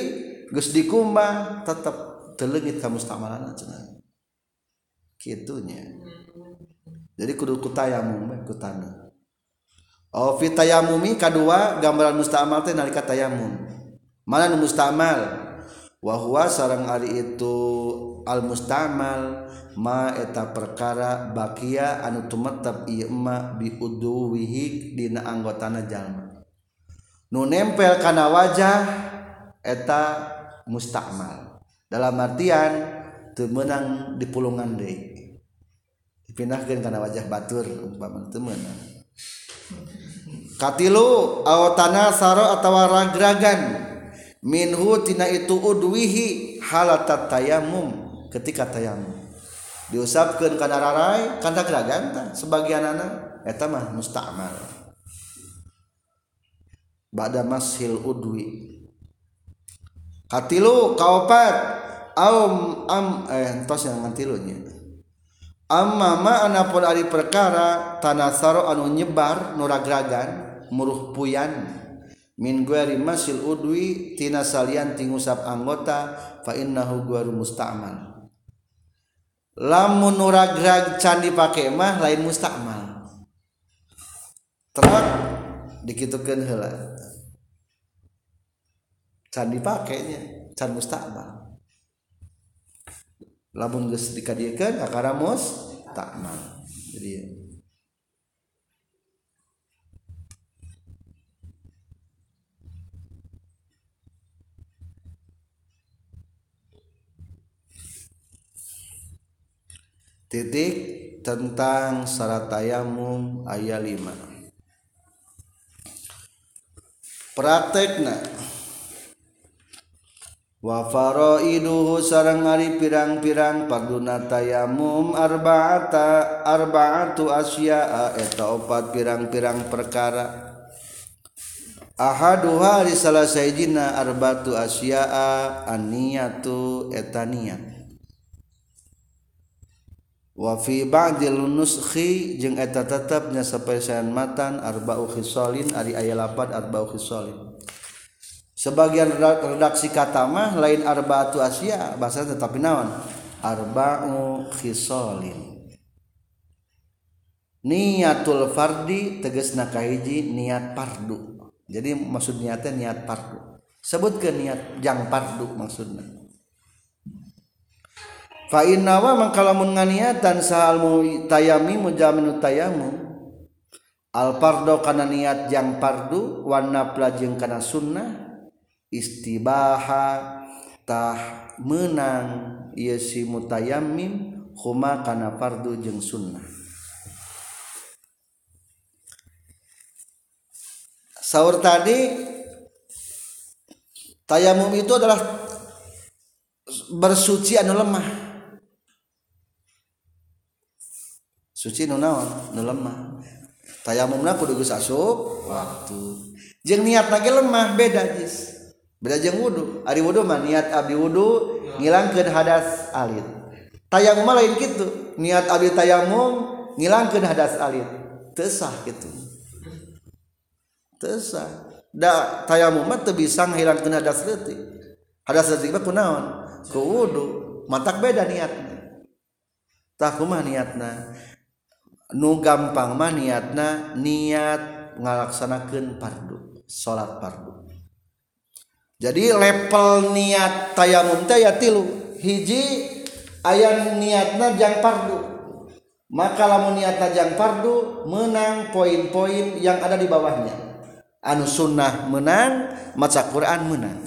geus dikumbah tetap telengit ka mustamalan cenah. Kitunya. Jadi kudu kutayamum ku Oh fitayamumi kedua gambaran mustamal teh nalika tayamum. Mana mustamal? wahwa sarang Ari itu almustamal maeta perkara bakia anu tumetep ieu ma bi uduwihi dina anggotana jalma. Nu nempel kana wajah eta mustamal. Dalam artian teu meunang dipulungan deui. Dipindahkeun kana wajah batur umpama temenang katilu awatana tanasaro atawa ragragan. minhutina itu udwihi halata tayamum ketika tayamum. Diusapkan karena rarai karena keraganta sebagian anak eta mah mustamal. Ba'da mashil udwi. Katilu kaopat. Aum am eh tos yang ngatilunya amma ma anapun ari perkara tanasaro anu nyebar nuragragan muruh puyan. Min guari masil udwi tina salian tingusap anggota fa innahu guaru musta'mal. Lamun nuragrag can dipake mah lain musta'mal. Terus dikitukeun heula. Can dipake nya can musta'mal. Lamun geus dikadiekeun kakara musta'mal. Jadi titik tentang syarat tayamum ayat 5 praktekna wa faraiduhu sarang ari pirang-pirang parduna tayamum arba'ata arba'atu asya'a eta opat pirang-pirang perkara. Ahaduha di salah sayjina arbatu asya'a aniyatu etaniat wafi ba'dil nuskhi jeung eta tetepnya sapesan matan arba'u khisalin ari aya lapat arba'u khisalin. Sebagian redaksi kata mah lain arba'atu asya bahasa tetapi naon? Arba'u khisalin. Niatul fardi tegasna kahiji niat fardu jadi maksud niatnya niat pardu. Sebut ke niat jang pardu maksudnya fa inna wa man kalamun nganiatan sahal tayami mujamin tayamu. Al pardo kana niat jang pardu warna pelajeng kana sunnah. Istibaha tah menang ieu si mutayammim huma kana fardu jeung sunnah. Sahur tadi tayamum itu adalah bersuci anu lemah suci nu naon nu lemah. Tayamumna kudu geus asup waktu. Jeung niat lagi lemah beda jis beda jeung wudu. Ari wudu mah niat abdi wudu ngilangkeun hadas alit. Tayamum lain gitu niat abdi tayamum ngilangkeun hadas alit. Teu sah kitu. Teu sah. Da tayamum mah teu bisa ngilangkeun hadas leutik. Hadas leutik mah kunaon ku wudu. Matak beda niatna tah kumaha niatna. nu gampang mah niatna niat ngalaksanakeun fardu salat fardu jadi level niat tayamum teh ya tilu. Hiji ayam niatna jang fardu maka lamun niatna jang fardu menang poin-poin yang ada di bawahnya. Anu sunnah menang maca Quran menang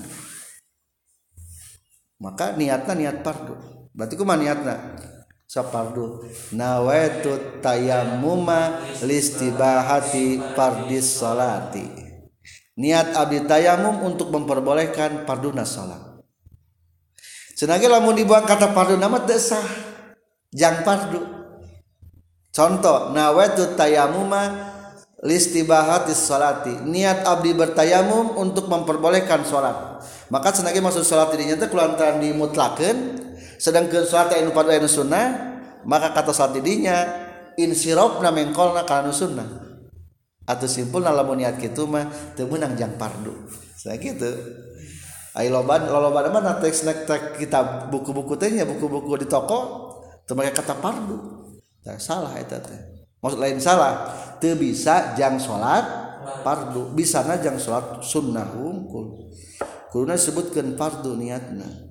maka niatna niat fardu berarti kumaha niatna. Sapardu. Nawaitu tayammuma listibahati fardis salati. Niat abdi tayamum untuk memperbolehkan parduna salat. Senagi lamun dibuang kata pardu nama desah jang pardu contoh nawaitu tayamuma listibahati salati. Niat abdi bertayamum untuk memperbolehkan salat. Maka senagi maksud salat ini nyata kelantaran dimutlakan sedangkan salat anu pada anu sunnah maka kata salat didinya insirofna mengkolna kana sunnah. Atau simpul lamun niat gitu mah teu meunang jang pardu. Saya gitu. Ai loba loba mah teks tek kita buku-buku teh buku-buku di toko make kata pardu. Nah, salah eta teh. Maksud lain salah teu bisa jang salat pardu. Bisana jang salat sunnah hungkul kuduna sebutkeun pardu niatna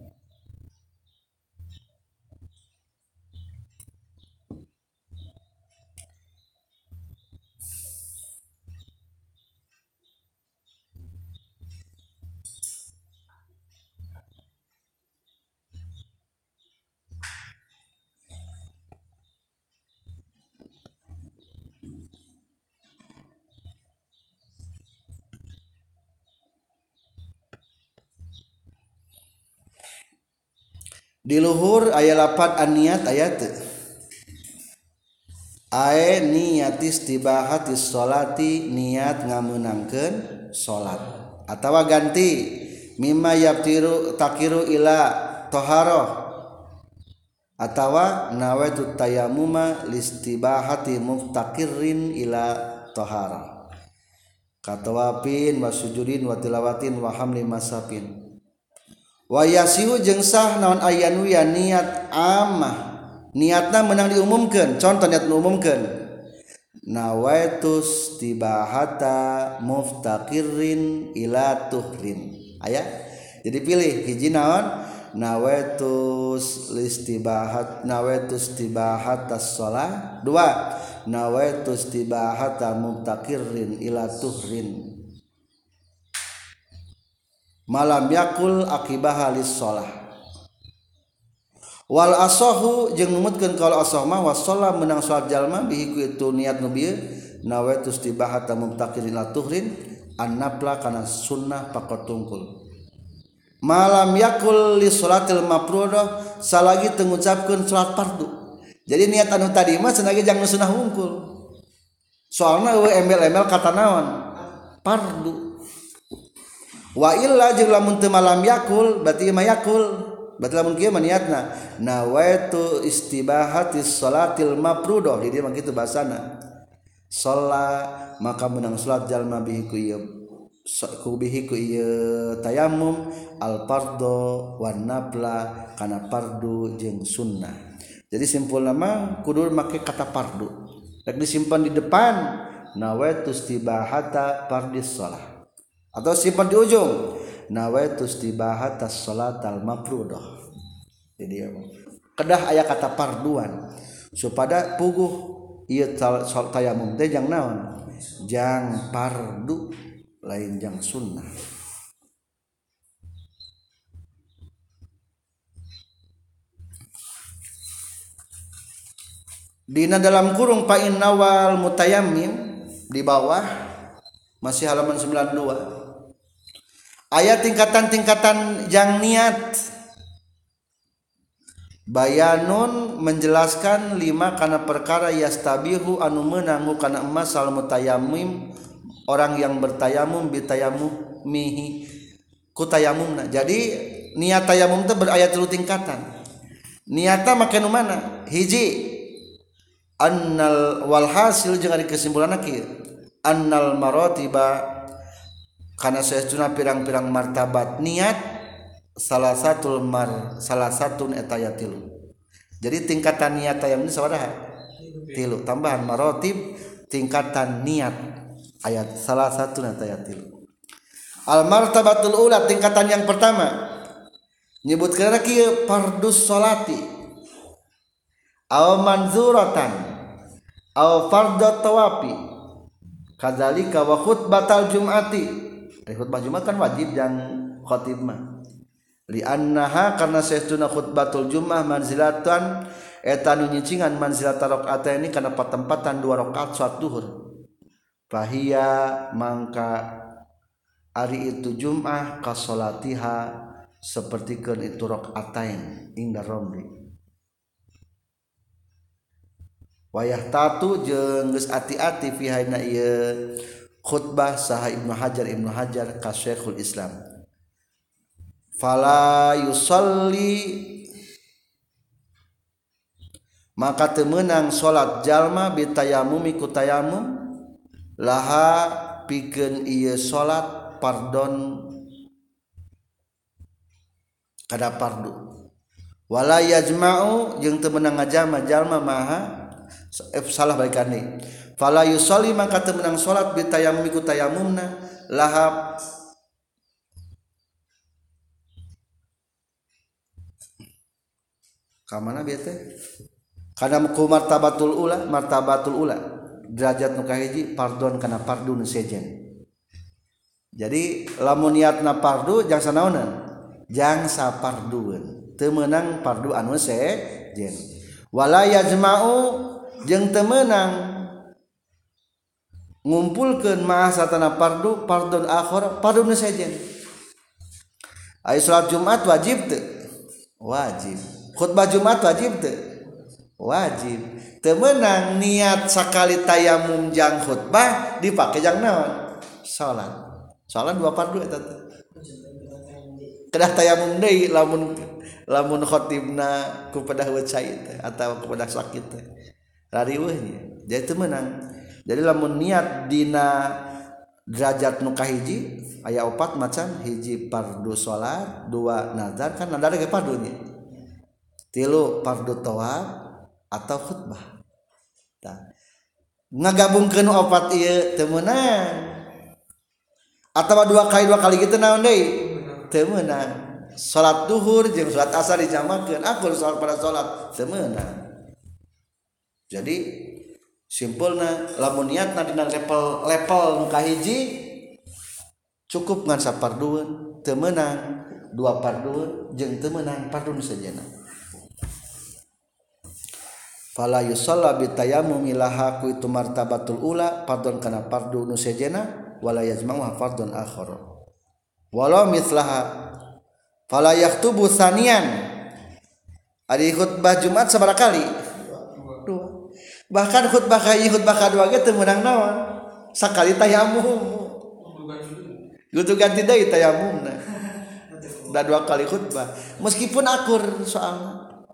di luhur aya lapat niat ayat ae niatis tibahati solati niat ngamunangkan salat atau ganti mimma yaptiru takiru ila toharoh. Atau nawaitu tayamuma listibahati muftakirin ila toharoh. Katawapin wasujudin watilawatin wahamli masapin. wayasihu jeung sah naon aya nu ya niat amah. Niatna menang diumumkan contoh niat diumumkan nawaitus tibahata muftakirin ila tuhrin. Aya? Jadi pilih hiji naon? Nawaitus listibahat nawaitus tibahata sholat dua. Nawaitus tibahata muftakirin ila tuhrin. malam yakul akibah halis sholah. Wal asohu jeng numutkan kalau asoh mah wasolah menang sholat jalma bihiku itu niat nubiya nawetus tibahata mumtakirin latuhrin annapla kana sunnah pakot tungkul malam yakul li sholatil maprudah salagi tengucapkan sholat fardu. Jadi niat anu tadi mah senagi jangan sunnah wungkul soalnya embel-embel kata naon? Fardu. Wa illa jeung lamun teu malam yakul berarti mah yakul. Berarti lamun kieu mah niatna. Nawaitu istibahati salatil mafruḍah jadi mah kitu bahasana. Shalla maka menang salat jalma bihi ku ieu ku bihi ku ieu tayamum al fardo wan nafla kana fardu jeung sunnah. Jadi simpul nama kudu make kata fardu. Rek disimpan di depan nawaitu istibahata fardis shalah atau simpan di ujung. Nawaitus tibahat salat al mafrudah. Jadi kedah ayat kata parduan. Supaya puguh iya tayamum teh jang naon? Jang pardu lain jang sunnah. Dina dalam kurung Pak Nawal Mutayamim di bawah masih halaman 92 ayat tingkatan-tingkatan yang niat. Bayanun menjelaskan lima karena perkara yastabihu anu menanggu karena emas sal mutayamim orang yang bertayamum bitayamum mihi kutayamumna. Jadi niat tayamum itu berayat telu tingkatan. Niata makan mana? Hiji. Annal walhasil jangan kesimpulan lagi annal marotiba karena saya pirang-pirang martabat niat salah satu mar salah satu etayatil jadi tingkatan niat tayam ini saudara tilu. Tambahan marotib tingkatan niat ayat salah satu etayatil al martabatul ula tingkatan yang pertama. Nyebut kira kia pardus solati aw manzuratan. Aw fardot tawapi kadzalika wa khutbatal jumati khutbah Jumat kan wajib dan khotib mah. Liannaha karena saestuna khutbatul Jumat manzilatan eta nu nyicingan manzilata rakaat ini karena patempatan dua rakaat salat duhur. Fahiya mangka ari itu Jumat ka salatiha sapertikeun itu rakaatain inda romri wayah tatu jeung geus ati-ati fi hayna ieu. khutbah saha Ibnu Hajar Ibnu Hajar ka Syekhul Islam. Fala yusalli. Maka temenang salat jalma bitayamumi kutayamum laha pikeun ieu salat pardon. Kada pardu. Wala yajma'u jeung teu meunang ngajama jalma maha eh, salah balikane. fala yusalli maka teu meunang salat bitayamum ku tayamumna. Lahab ka mana bieu teh kana ku martabatul ula martabatul ula. Derajat nu kahiji pardon kana pardu nu sejen. Jadi lamun niatna pardu jang sanaonan? Jang sapardueun teu meunang pardu anu sejen. Wala yajma'u jeung teu meunang ngumpulkan masa pardu pardon akhor pardon sejen ayo sholat jumat wajib te wajib. Khutbah jumat wajib te wajib. Temenang niat sekali tayamum jang khutbah dipakai jang naon? Sholat sholat dua pardu itu kedah tayamum deh lamun lamun khotibna kepada wajah itu atau kepada sakit rariwahnya jadi temenang jadi lamun niat dina derajat nu kahiji aya opat macam hiji pardu salat dua nazar kan nazar ke pardunya tilu pardu tawaf atau khutbah. Tah. Ngagabungkeun opat ieu teu temenan atawa dua kali dua kali gitu naon deui? Teu temenan salat duhur jeung salat asar dijamakan aku salat pada salat teu temenan jadi simpulnya lamun niat dina level level muka hiji cukup ngan saparduun temenang dua parduun jeng temenang pardun sejena Fala yusalla bitayamum ilaha ku itu martabatul ula pardon kana pardu nu sejena wala yajma'u fardun akhar. Walau mithlaha fala yaktubu sanian. Ari khutbah Jumat sabaraha kali bahkan khutbah kayi khutbah kadua ge teu meunang naon? Sakali tayamum. Kudu ganti deui tayamumna. Dua kali khutbah. Meskipun akur soalnya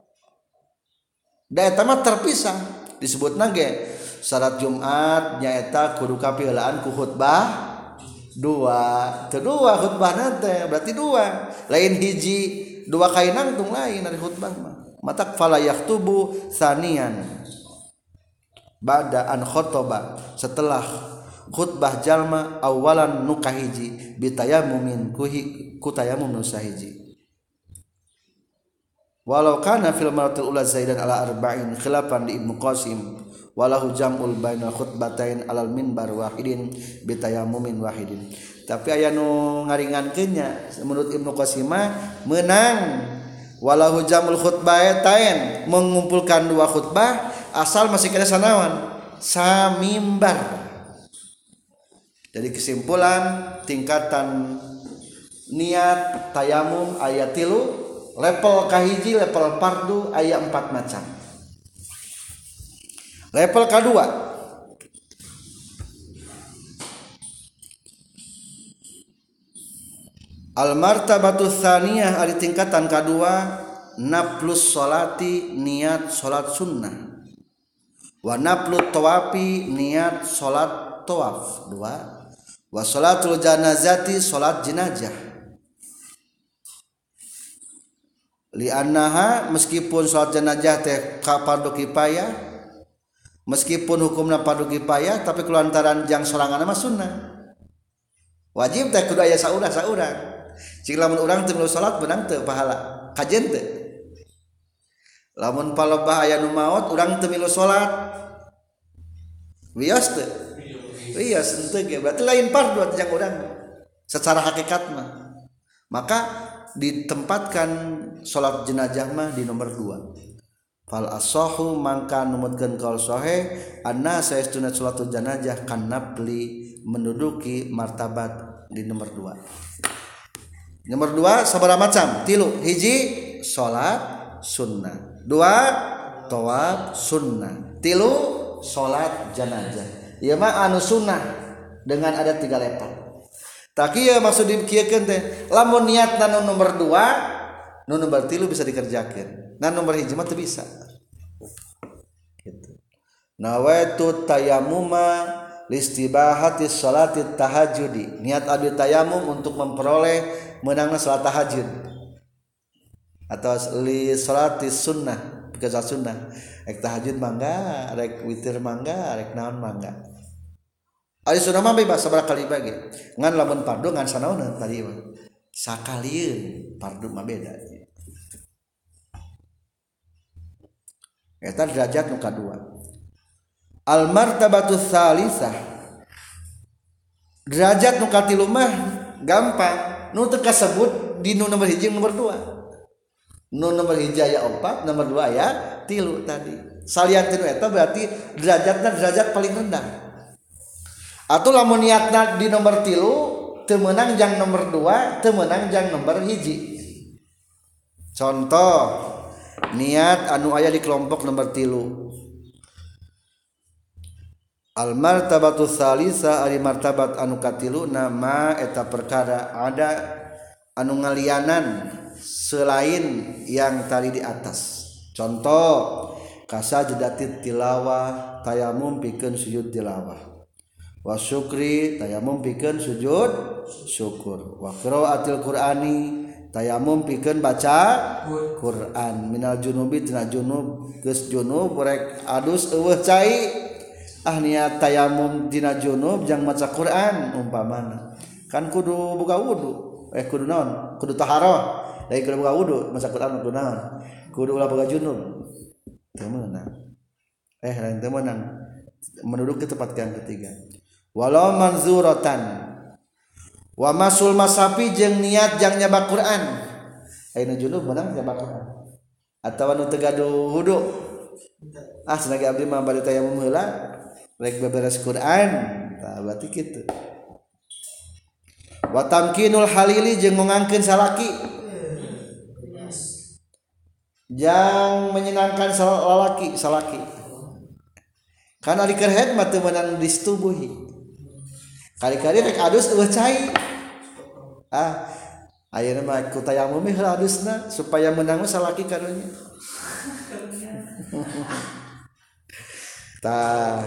daya tamat terpisah. Disebut nage syarat Jumat nyaeta kudu kapilaan ku khutbah dua. Kedua khutbah nanti berarti dua. Lain hiji dua kain nangtung lain dari khutbah mah. Matak fala yaktubu sanian ba'da an khotoba setelah khutbah jalma awalan nukahiji bitayamumin kuhi kutayammum nusahiji walau kana fil maratil ula zaidan ala arba'in khilafan di Ibnu Qasim walahu jam'ul bainal khutbatain alal minbar wahidin bitayamumin wahidin. Tapi aya nu ngaringankeunnya menurut Ibnu Qasim menang. Walau jamul khutbatain mengumpulkan dua khutbah asal masih kena sanawan. Samimbar. Jadi kesimpulan tingkatan niat tayamum ayat tilu level kahiji level pardu ayat empat macam. Level kedua. Al martabatu tsaniyah ari tingkatan kedua naplus solati niat salat sunnah wa naplu tawafi niat salat tawaf. Dua. Wa salatul janazati salat jenazah. Li annaha meskipun salat jenazah teh fardu kifayah meskipun hukumna fardu kifayah tapi kelantaran jang sorangan mah sunnah. Wajib teh kudu aya saurang saurang cik lamun urang teu salat benang teu pahala. Kajen teu lamun palebah aya nu maot urang teu milu salat wios teu. Iya sentuh berarti lain fardu yang orang secara hakikat mah. Maka ditempatkan sholat jenazah mah di nomor dua. Fal asohu mangka numutkan kal sohe anna saestuna sholat jenazah kan napli menduduki martabat di nomor dua. Nomor dua sabar macam. Tilu hiji sholat sunnah dua toab sunnah. Tilu salat jenazah. Ieu mah anu sunnah dengan ada tiga level tak ieu maksud dikieukeun teh. Lamun niat nanu nomor dua nu nomor tilu bisa dikerjakan nah nomor hiji mah teu bisa. Gitu. Nawaitu tayamuma listibahati salati tahajudi. Niat abdi tayamum untuk memperoleh menangna salat tahajud. Atau li salati sunnah, kerja sunnah. Rek tahajud mangga, rek witir mangga, rek naon mangga. Ari sunnah mah bebas sabaraha kali bagi. Ngan lamun fardu ngan sanaon tadi mah. Sakalieun fardu mah beda. Eta derajat nu kadua. Al martabatu tsalisah. Derajat nu katilu mah gampang. Nu teu kasebut di nomor hiji nomor dua. nu nomor hiji aya 4 nomor 2 aya 3 tadi. Salian tilu eta berarti derajatna derajat paling rendah. Atau lamun niatna di nomor tilu temenang jang nomor 2 temenang jang nomor hiji. Contoh niat anu aya di kelompok nomor tilu. Al martabatu salisa ari martabat anu katilu nama eta perkara ada anu ngalianan. selain yang tadi di atas. Contoh kasa jedatit tilawah tayamum pikeun sujud tilawah. Wa syukri tayamum pikeun sujud syukur. Wa qiraatil qur'ani tayamum pikeun baca Quran. Minal junubi tina junub geus junub rek adus eueuh cai. Ah niat tayamum tina junub jang maca Quran umpamana. Kan kudu buka wudu eh kudu naon? Kudu taharah dari kudu buka wudu maca Quran kudu naon kudu ulah boga junub. Teu eh lain teu meunang menduduki tempat yang ketiga. Walau manzuratan. Wa masul masafi jeung niat jang nyaba Quran. Ayeuna junub menang nyaba Quran. Atawa nu tegadu wudu. Ah senagi abdi mah bari tayamum heula rek beberes Quran. Tah berarti kitu. Wa tamkinul halili jeung ngangkeun salaki jang menyenangkan salaki salaki karena di kerhet mah teu menang distubuhi kali-kali rek adus eueuh cai. Ah ayeuna mah ku tayamum adusna supaya menang salaki karunya tah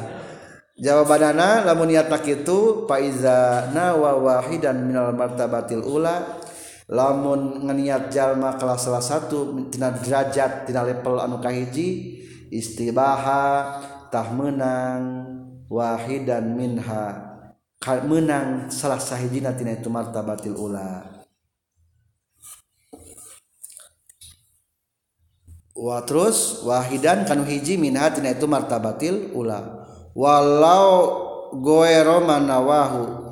jawabanana lamun niatna kitu iza nawa wahidan minal martabatil ula lamun ngeniat jalma kelas salah satu tina derajat tina level anu kahiji istibaha tah menang wahidan minha. Menang salah sahijina tina itu martabatil ula. Wa terus wahidan kanu hiji minha tina itu martabatil ula. Walau goero manawahu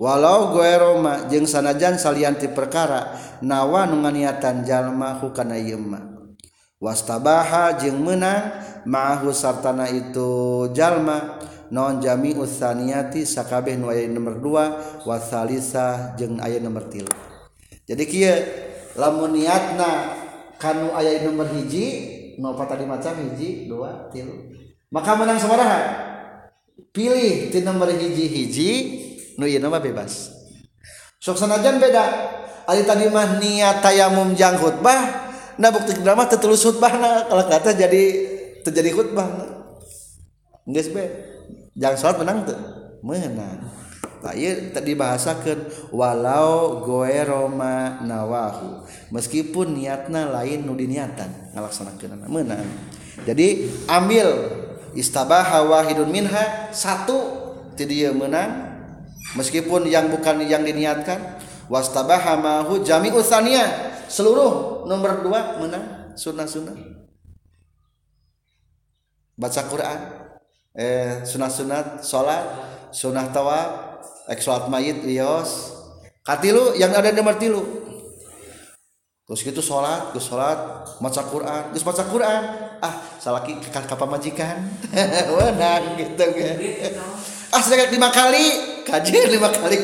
walau gue Roma jeung sanajan salianti perkara nawa nunganiatan jalma hukana yema wastabaha jeung menang ma'ahu sartana itu jalma. Non jami usaniati sakabeh nu aya nomor 2 wasalisa jeung aya nomor 3 jadi kieu lamun niatna kanu aya nomor hiji no tadi macam hiji dua tilu. Maka menang sabaraha? Pilih ti nomor hiji hiji nu ieu mah bebas. Sok sanajan beda. Ari tadi mah niat tayamum jang khutbah nah bukti drama tetulus khutbah kalau kata jadi terjadi khutbah geus be jangan sholat menang tuh menang. Tak iya tadi bahasakan walau goe roma nawahu. Meskipun niatna lain nudi niatan ngalaksanakan menang. Jadi ambil istabaha wahidun minha satu tidak menang meskipun yang bukan yang diniatkan wastabaha mahu jami usania seluruh nomor dua menang sunnah sunnah baca Quran eh sunat-sunat salat sunah tawaf ek salat mayit lios katilu yang ada nomor tilu terus gitu salat terus salat maca Quran terus maca Quran. Ah salaki kapal majikan. Wenang gitu kan ah sedekah lima kali. Kaji lima kali.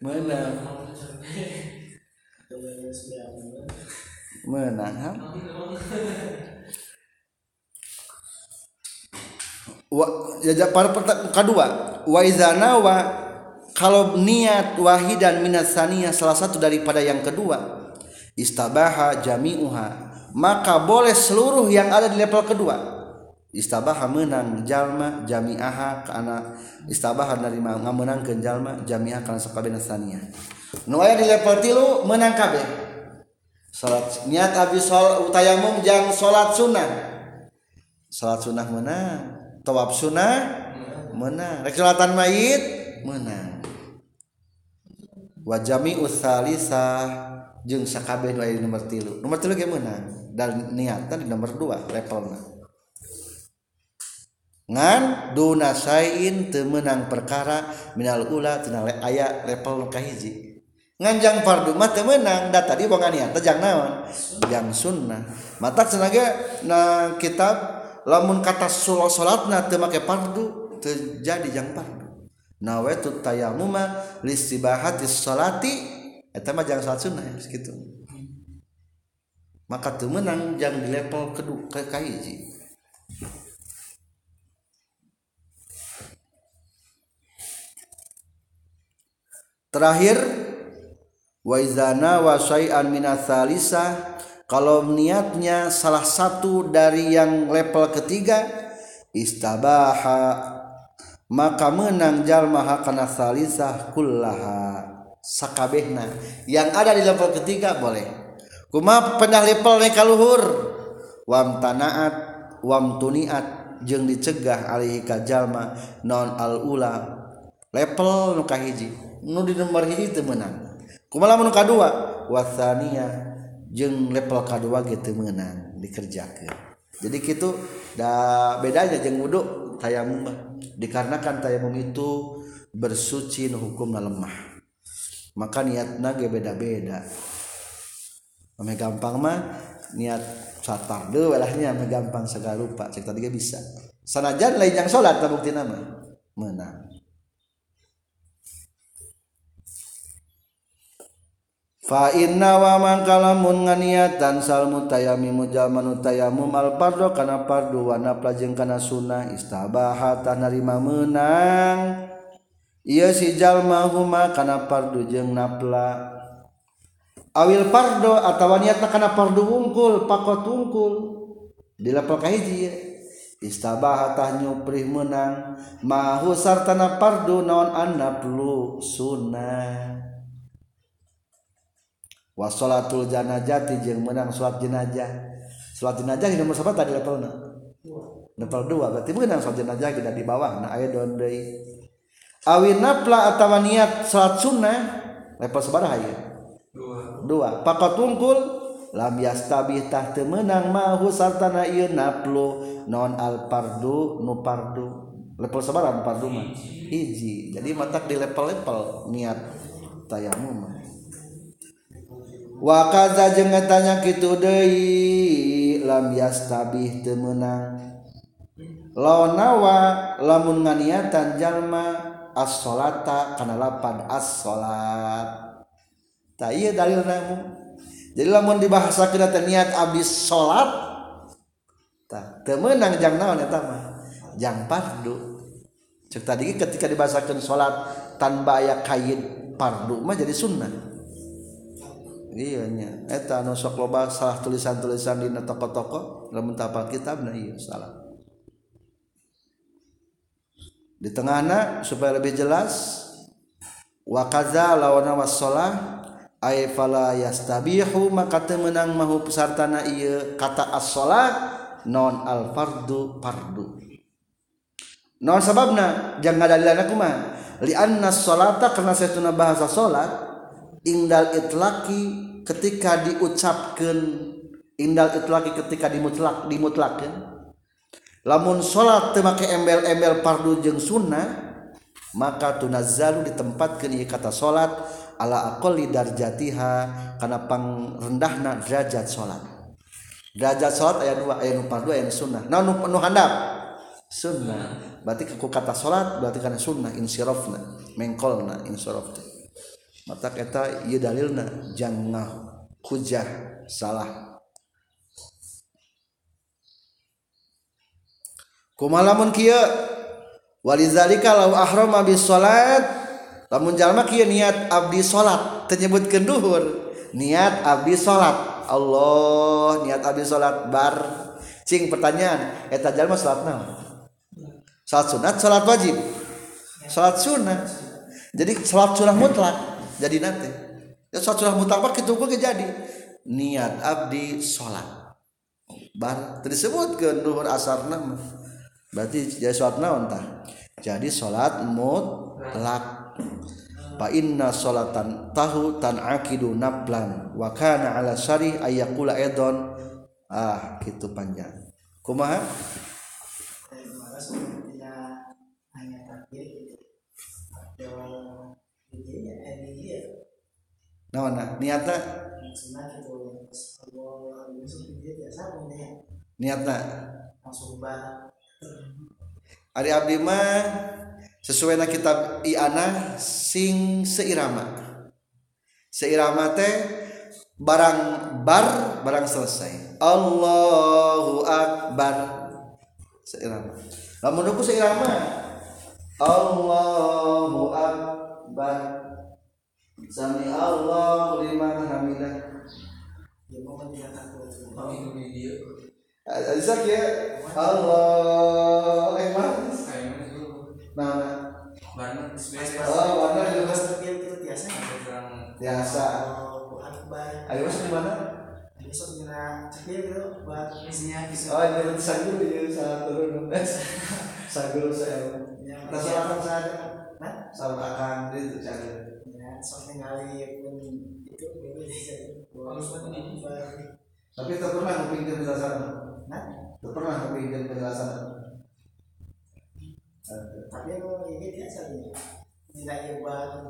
Menang. Menang wa ya para kedua. Wa izana wa kalau niat wahidan minat saniyah salah satu daripada yang kedua. Istabaha jami'uha maka boleh seluruh yang ada di level kedua. Istabaha menang jalma jami'aha karena istabaha dari menang ke jalma jami'ah karena sakabeh saniyah nu aya di level tilu menang kabeh. Salat niat habis sol utayamum jang salat sunnah. Salat sunnah menang. Tawaf sunnah menang. Rekulatan mayit menang. Wajami usalisa jeng sakabeh nu nomor tilu. Nomor tilu ge menang dan niatan di nomor dua levelnya. Ngan duna sain temenang perkara minal ula tina aya level kahiji nganjang fardu mah menang da tadi boga niat teh naon? Yang sunnah. Mata senaga na kitab lamun kata salatna teu make fardu terjadi jang fardu. Nawaitu tayammuma listibahatis salati eta mah jang salat sunnah ya segitu maka teu menang jang di level kedua ke kahiji terakhir waizana wasai'an minasalisa kalau niatnya salah satu dari yang level ketiga istabaha maka menang jalma hakana salisah kullaha. Sakabehna. Yang ada di level ketiga boleh kuma pendah lipel nih kaluhur wam tanaat wam tuniat jeng dicegah alihi kajalma non al ula. Level nuka hiji nu di nomor hiji teu meunang. Kumaha lamun kadua wasania jeung level kadua gitu menang dikerjakan jadi gitu da bedanya jeung wudhu tayamum dikarenakan tayamum itu bersuci nu hukum lemah. Maka niatna ge beda-beda. Ame gampang mah niat satar deh walahnya ame gampang segala lupa cek tadi bisa. Sanajan lain yang sholat bukti nama. Menang. Fa inna wa man kalamun nganiatan sal mutayami mujalman utayamu mal pardo kana pardu wa napla jeung kana sunnah istabaha tanarima menang. Ieu si jalma huma kana pardu jeung napla awil pardo atawa niatna kana pardu wungkul pakot wungkul di level kahiji istabaha tah nyuprih menang. Mahu sartana pardu naon annaplu sunnah. Wasolatul janajati jeung menang salat jenazah. Salat jenazah di nomor berapa tadi levelnya level dua berarti yang salat jenazah kita di bawah. Nah ayat don deui. Awin napla atawa niat salat sunnah level sabaraha ya dua. Pakat tungkul lam yastabih tah teu meunang mahu sartana ieu naplu. Non al pardu nu pardu. Level sabaraha pardu mah. Hiji. Jadi matak di level-level niat tayamum wa kaza jeung tanya kitu deui lam yastabih teu meunang. Lawan nawa lamun nganiatan jalma as-salata kana lapan as-salat ta ieu dalil namu jadi lamun dibahasakeun teh niat abis salat ta teu meunang jang naon eta mah? Jang fardu cek tadi ketika dibahasakeun salat tanpa aya kaid fardu mah jadi sunnah. Iya nya. Eta anu sok loba salah tulisan-tulisan di toko-toko lamun tapal kitabna iya salah. Di tengahna supaya lebih jelas wa kaza lawana wassalah Ay fala yastabihu maka temenang mahu pesartana ieu. Kata as-shalah non al fardu. Fardu non sababna jangan dalilana Li anna salata karena satuna bahasa salat indal itlaki ketika diucapkan indal itlaki ketika dimutlak dimutlakeun. lamun salat temake embel-embel fardu jeung sunnah maka tunazzalu ditempatkeun ieu kata salat ala aqalli darjatiha kana pangrendahna derajat salat derajat salat aya dua aya nu fardu aya sunnah. Nah nu, nu handap. Sunnah. Berarti ku kata salat berarti kana sunnah insirafna mengkolna insiraf mata eta ieu dalilna jangan hujah salah. Kumalamun kia walizalika lau ahram abis salat lamun jalma kia niat abdi salat tenyebutkeun duhur. Niat abdi salat. Allah niat abdi salat bar. Cing pertanyaan eta jalma salat naon? Salat sunat salat wajib. Salat sunat. Jadi salat sunah mutlak jadi nanti ya salat sunah mutlak kitu ge jadi. Niat abdi salat. Bar disebutkeun duhur asar nama. Berarti jadi sholat naon tah? Jadi sholat mutlak fa inna sholatan tahu tan akidu nablan wa kana ala syari ayakula edon ah gitu panjang. Kumaha? Nah, nah niatnya niatnya Ari abdi mah sesuai na kitab Iana sing seirama. Seirama teh barang bar barang selesai. Allahu akbar. Seirama. Lamun aku seirama Allahu akbar. Sami Allahu liman hamidah. Ya mau Isaac ya Allah nah oh warna biasa biasa. Ayo mas di mana? Besok kira cepil gitu buat isinya bisa. Oh ini saya dulu ya saya turun saya dulu saya salahkan saya nah salahkan itu cari. Ya soalnya kali pun itu harus tapi tak pernah ngupingin penjelasan Nah, pernah tapi ingin penjelasan. Tapi kalau ini biasa ya, nilai buat.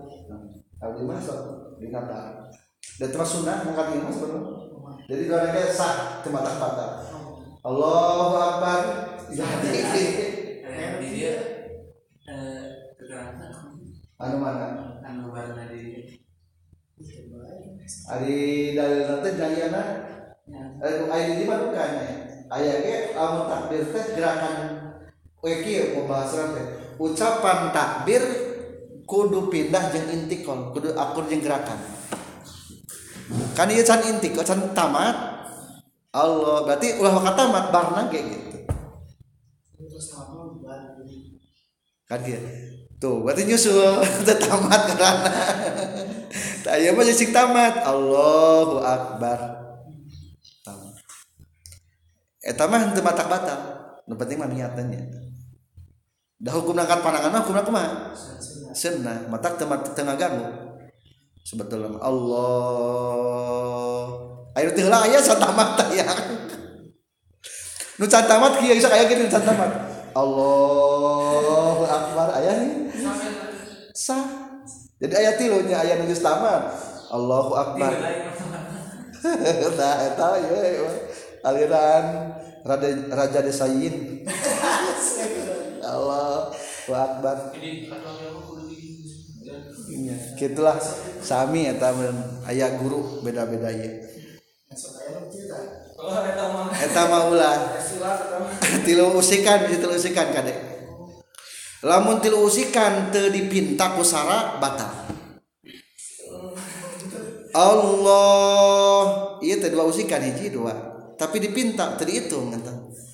Kalau di masuk di kata. Dan terus sunnah mengkat ini mas Jadi kalau kayak sah cuma tak kata. Allah Akbar. Jadi di dia keterangan anu mana? Anu mana di Ari dalil nanti jayana eh ayat ini mah bukannya ayahnya lamun takbir teh gerakan weki pembahasan teh ucapan takbir kudu pindah jeng intikol kudu akur jeng gerakan. Kan iya can intik can tamat. Allah berarti ulah kata tamat barna kayak gitu. Kan dia tuh berarti nyusul tamat karena. Tak iya mah tamat. Allahu Akbar. Mah batak batal penting mah niatannya dah hukum angkat pandangan hukum mah sunnah. Mata tempat tengah ganggu. Sebetulnya Allah. Ayo tinggal ayah santamat ya nu santamat kieu bisa kayak gini santamat Allahu akbar ayah nih sah. Jadi ayat tilunya ayat nujus tamat Allahu akbar. Nah eta ya aliran raja desain Allah Akbar. Gitulah. Sami eta aya guru beda-beda ya eta mah. Ulah. Tilu usikan tilu usikan kadek lamun tilu usikan teu dipinta ku sara batal. Allah. Iya teh dua usikan hiji dua. Tapi dipinta tadi itu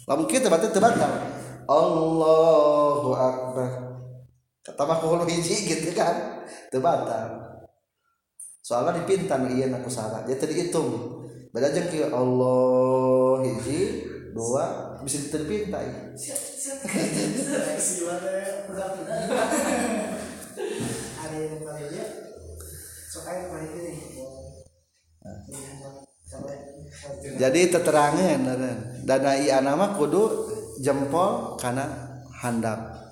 lamun kita berarti terbatal Allahu akbar. Kata mah kulo hiji gitu kan? Terbatal soalnya dipinta iya aku salah. Jadi hitung. Beda aja ke Allah hiji dua bisa ini jadi teterangan dana iya nama kudu jempol karena handap.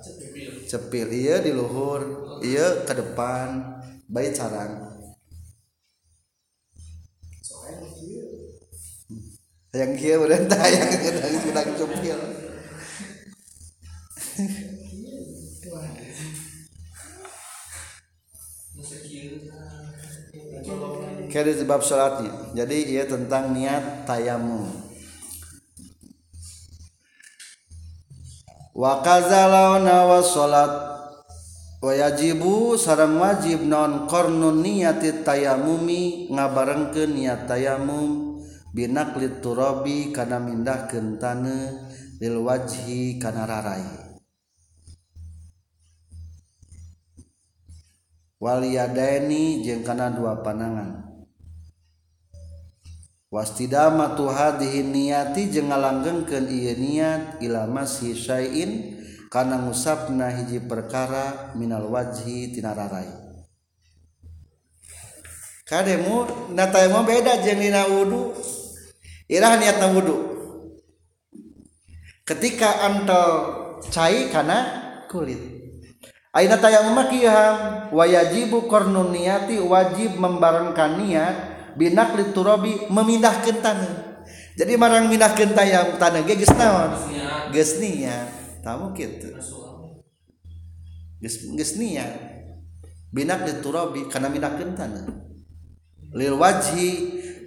Cepil. Iya di luhur. Iya ke depan. Baik sarang yang kia udah yang kita sudah cepil. Kira sebab sholatnya jadi ia tentang niat tayamum wakazalauna wa yajibu sarang wajib non kornun niati tayamumi ngabarengkeun niat tayamum. Binaklit turabi kana mindahkeun taneuh lil wajhi kana rarai. Wal yadaini jeung kana dua panangan wastidama tu hadhihi niyati jeung ngalanggengkeun ieu niat ila masih syai'in kana ngusapna hiji perkara minal wajhi tina rarai. Kademu nata mah beda jeung dina wudu. Irah niatna wudu. Ketika antel cai kana kulit. Aina tayamum mah kieu wayajibu qarnun wajib membarengkan niat binakli turabi memindahkan tanah jadi marang mindahkan tayam tanah ge geus naon? Geus tamu kitu geus geus niat binakli turabi kana mindahkeun tanah lil wajhi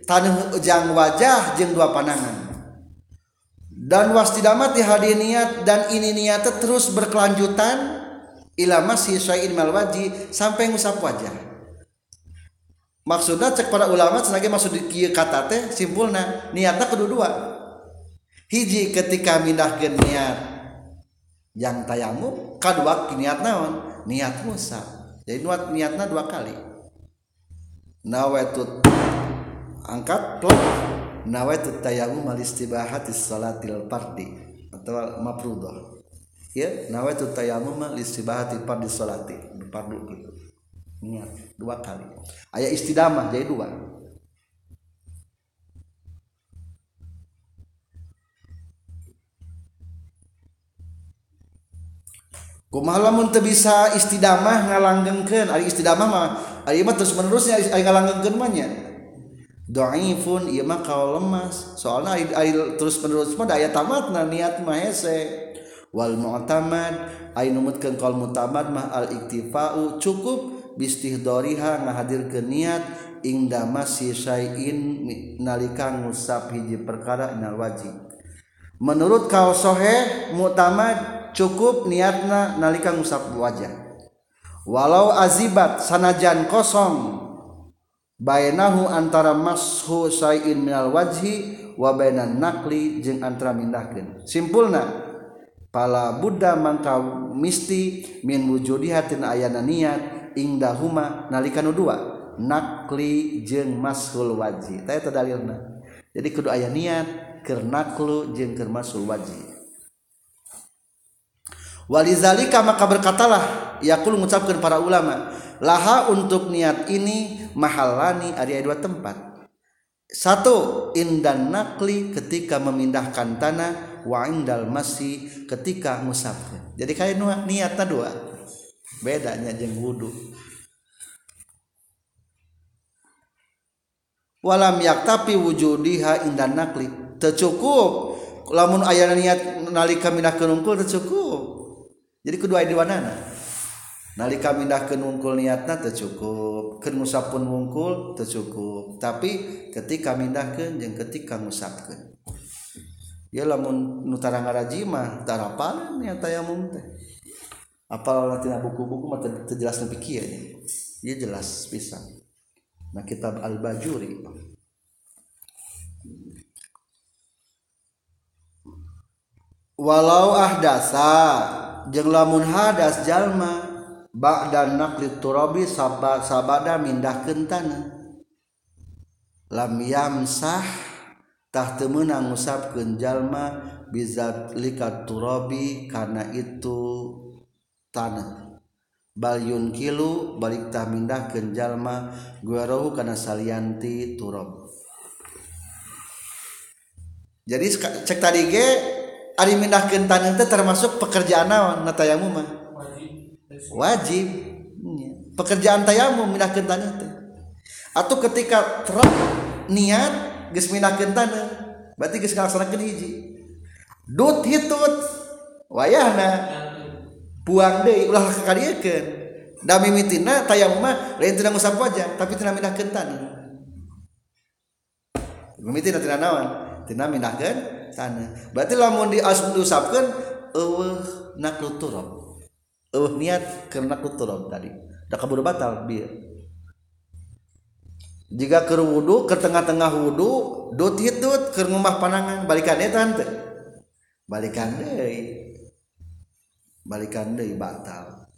tanah jang wajah jeung dua panangan dan wastidamat di hadi niat dan ini niatnya terus berkelanjutan ila masih syai'in mal wajhi sampai ngusap wajah maksudnya cek para ulama sengaja maksud kieu kata teh simpulna niatnya kedua-dua hiji ketika mindahkeun niat yang tayamu kedua niat naon? Niat musa. Jadi niat niatnya dua kali. Nawaitu angkat plot nawaitu tayamu malistibahati salatil fardi atau mafruḍah ya nawaitu tayamu malistibahati fardi salati fardu gitu niat. Dua kali. Ayat istidamah jadi dua. Kumaha lamun teu bisa istidamah ngalanggengkeun ari istidamah mah ari mah terus menerusnya ari ngalanggengkeun mah nya. Dhaifun ieu mah kaul lemas. Soalna ari, ari terus menerus mah aya tamatna niat mah hese. Wal mu'tamad ay numutkeun kaul mutamad mah al iktifa'u cukup bistihdoriha ngahadir ke niat ingda masih syai'in nalika ngusap hiji perkara inal wajib. Menurut kau sohe mutamad cukup niatna nalika ngusap wajah. Walau azibat sanajan kosong bainahu antara mashu syai'in minal wajhi wa nakli jeung antara mindahkeun. Simpulna pala buddha mangka misti min wujudihatin ayana niat indahuma nalika nu dua nakli jeung mashul waji teh dalilna. Jadi kudu aya niat kernaklu jeung kermasul wajib walizalika maka berkatalah yakul mengucapkan para ulama laha untuk niat ini mahalani ada dua tempat. Satu indan nakli ketika memindahkan tanah wa indal masih ketika musafir. Jadi kayak niatnya dua bedanya jeng wudhu walam yak tapi wujudiha indan nakli. Tercukup. Lamun ayah niat nalika mindah kenungkul tercukup. Jadi kedua ini wanana. Nalika mindah kenungkul niatna tercukup. Ken musapun wungkul tercukup. Tapi ketika mindahkan jeng ketika ngusapkan ya lamun nutara ngaraji mah tarapan ya tayamum teh. Apal nanti buku-buku mah terjelas nepi kieu ya? Jelas bisa. Nah kitab al-bajuri. Walau ahdasa jeung lamun hadas jalma ba'da naqli turabi sabada mindahkeun tanah. Lam yamsah tah teu meunang ngusapkeun bizat likat turabi karena itu tanah. Bal kilu balik tah mindahkeun jalma guarahu kana salianti turab. Jadi cek tadi ge ari mindahkeun tanah teh termasuk pekerjaan naon na tayamum mah? Wajib. Pekerjaan tayamum mindahkeun tanah teh. Atau ketika terap niat geus mindahkeun tanah berarti geus ngalaksanakeun hiji. Dut hitut wayahna buang deh ulah kakariakeun da mimitina tayang mah lain tidak ngusap wajah tapi tidak mindahkeun tani mimitina tidak naon? Tidak mindahkeun tanah. Berarti lamun di usapkeun eueuh naklu turab eueuh niat keur naklu turab tadi. Da kabur batal bieu jika ke wudhu ke tengah-tengah wudhu dut hitut ke rumah panangan balikan deh tante balikan deh balikan deui batal.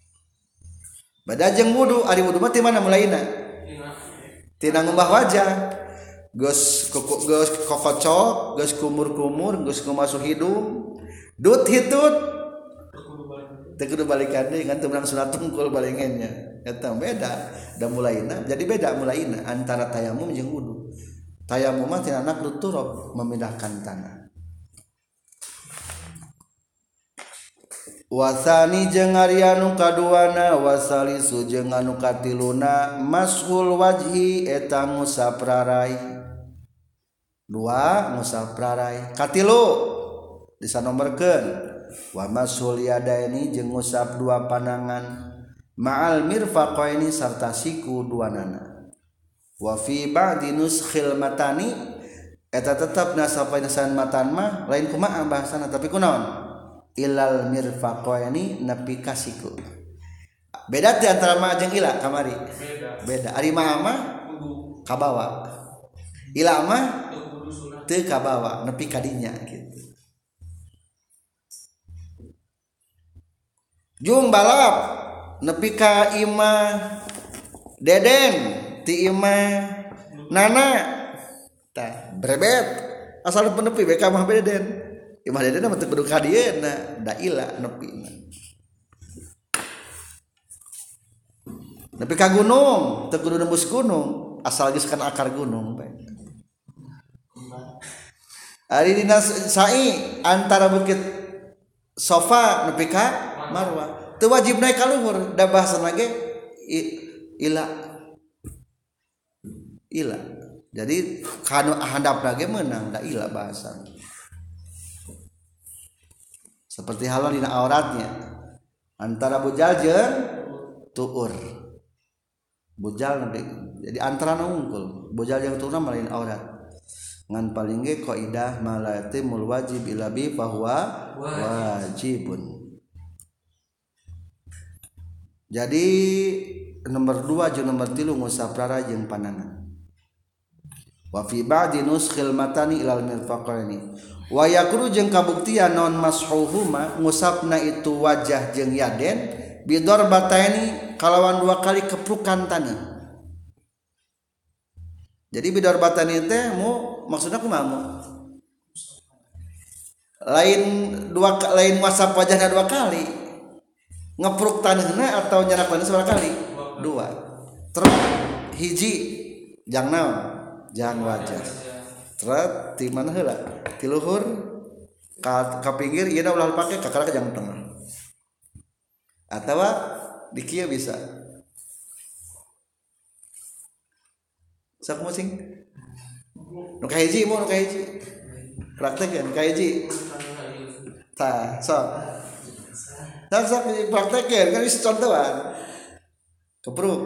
Badajeng wudu ari wudu mah mana mulaina tina ngumbah wajah. Geus geus kokocok geus kumur-kumur geus kumasuh hidung. Dut hitut. Teu kudu balikan deui ngan teu menang sunat tungkul balengennya. Eta beda da mulaina jadi beda mulaina antara tayamum jeung wudu. Tayamum mah tina anak luturob memindahkan tanah. wasani jeung Aryanu kaduana wasali sujeng anu katiluna mashul wajhi eta musaf prarai dua musaf prarai katilu! Bisa nomorkeun wa mashul yadaini jeung ngusap dua panangan ma'al mirfaqaini sarta siku dua nana wa fi ba'di nuskhil matani. Eta tetep nasapainasan matan mah lain kumaha bahasana tapi kunaon? Ilal mirfaqaini nepi kasiku. Beda di antara ma jeung ila kamari? Beda. Beda. Ari ma mah kabawa. Ila mah teu kabawa nepi kadinya gitu. Jung balap nepi ka ima deden ti ima nana. Tah brebet. Asal penepi beka mah deden imah deden mah teu kudu ka dieuna da ila nepi nepi ka gunung teu kudu nembus gunung. Asal geus kana akar gunung bae Ari dina sai antara bukit sofa nepi ka marwah itu wajib naik kaluhur da bahasan lagi ila. Ila. Jadi kanu handap lagi menang da ila bahasan seperti halal di auratnya. Antara bujal jeung tuur. Bujal jadi antara nungkul. Bujal yang tuur malain aurat. Ngan paling ge kaidah malatimul wajib ilabi bahwa wajibun. Jadi nomor dua jeung nomor tilu ngusaprara jeung panangan wa fi ba'di nuskhil matani ilal mirfaqaini wa yakru jeung kabuktian non mashuhuma ngusapna itu wajah jeung yaden bidor bataini kalawan dua kali keprukan tanah jadi bidor batani teh mu maksudnya kumaha mu? Lain dua lain WhatsApp wajahnya dua kali. Ngepruk tanahnya atau nyerak tanah seberapa kali? Dua. Terus hiji jang naon? Jang wajah terus di mana heula? Di luhur ka, ka pinggir ieu ulah pake ka ke jang tengah. Atau di kia bisa. Sak musing nu hiji mau nu praktekin hiji tah so. Tak sok praktekin kan bisa contohan. Kepruk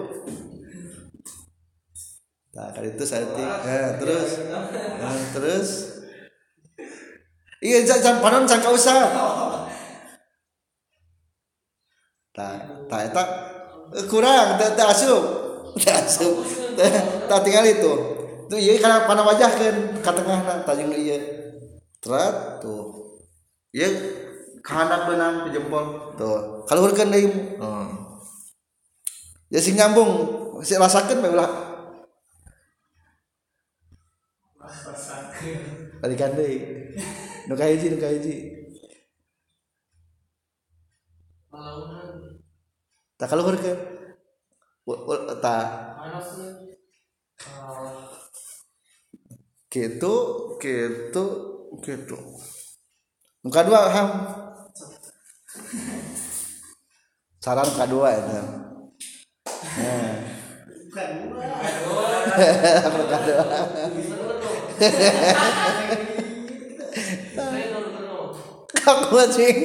nah kali itu saya eh, terus. Nah, terus. Iya jangan panon jangan kau usah. Tak tak tak. Kurang tak tak asup. Tak asup. Tak tinggal itu. Tuh iya karena panah wajah kan katengah tajung iya. Terat tuh. Iya kahanap benang ke jempol. Tuh. Kalau hurkan deh hmm. ya sing nyambung si rasakan belah balikan deh nu kahiji nu kahiji tak kalau hurkan tak. Gitu gitu gitu muka dua ham. Saran kedua itu nah. Kamu cing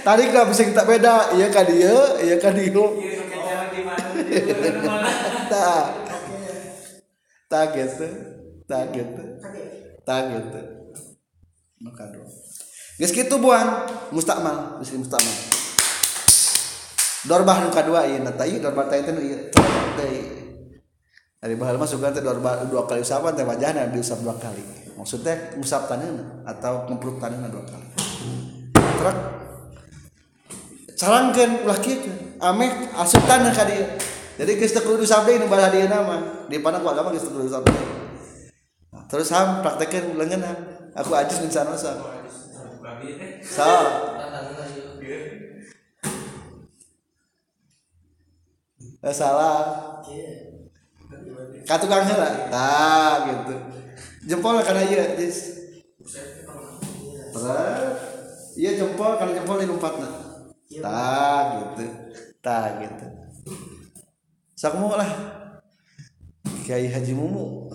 tadi nggak bisa kita beda. Iya kan dia iya kan dia tak. Tak gitu. Tak gitu. Tak gitu. Maka dua Geus kitu buang mustakmal, geus mustakmal. Dorbah nu kadua ieu na teh dorbah teh teh nu ieu. Teh. Ari baheula mah sugan teh dorbah dua kali usapan teh wajahna diusap dua kali. Maksudnya usap taneuna atau ngempruk taneuna dua kali. Truk carangkeun ulah kieu ameh asup tanah ka dieu. Jadi geus teu kudu usap deui nu balah dieu nama. Di pana ku agama geus teu kudu usap deui. Terus ham praktekeun leungeun Aku ajis min sanosa so eh, salah katukang heula tah gitu. Jempol karena iya dis iya jempol. Karena jempol di lompatna tah gitu. Tah gitu. Sakmu lah. Kiai Haji Mumu.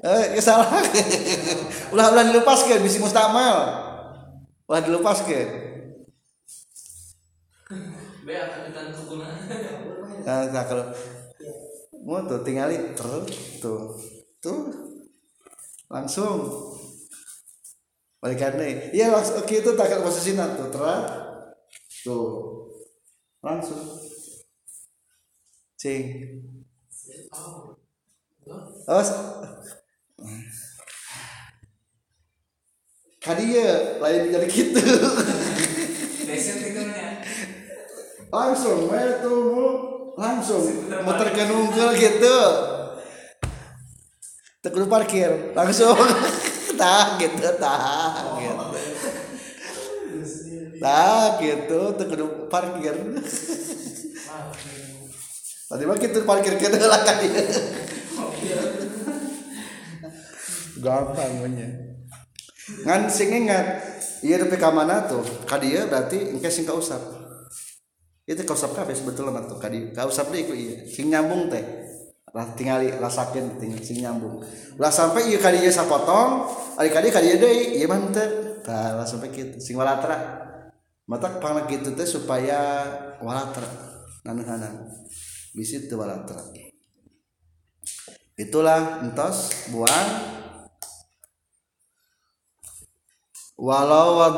Eh ya salah. Ulah ulah dilepaskan bisi mustamal. Ulah dilepaskan nah, nah kalau mau tuh tinggali terus tuh tuh langsung. Balikan nih. Iya langsung oke itu tak posisi tuh terus tuh langsung. Cing. Oh kadia lain jadi gitu langsung itu langsung muter ke nungkel gitu. Tekun parkir langsung. Tak gitu tak gitu. Tak gitu tekun parkir. Tadi mah gitu parkir kita lah kan gampang punya. Ngan sing ingat iya tapi kamana tuh? Kadia berarti engke sing kausap itu kausap kabeh sebetulnya tuh kadi kausap deh iya. Sing nyambung teh. Lah tinggali rasakin tinggal sing nyambung. Lah sampai iya kadinya sapotong ari kadi kadinya deh iya mantep lah sampai gitu sing walatra. Mata pangna gitu teh supaya walatra. Naneuhanan bisi teu walatra. Itulah entos buang. Walau wa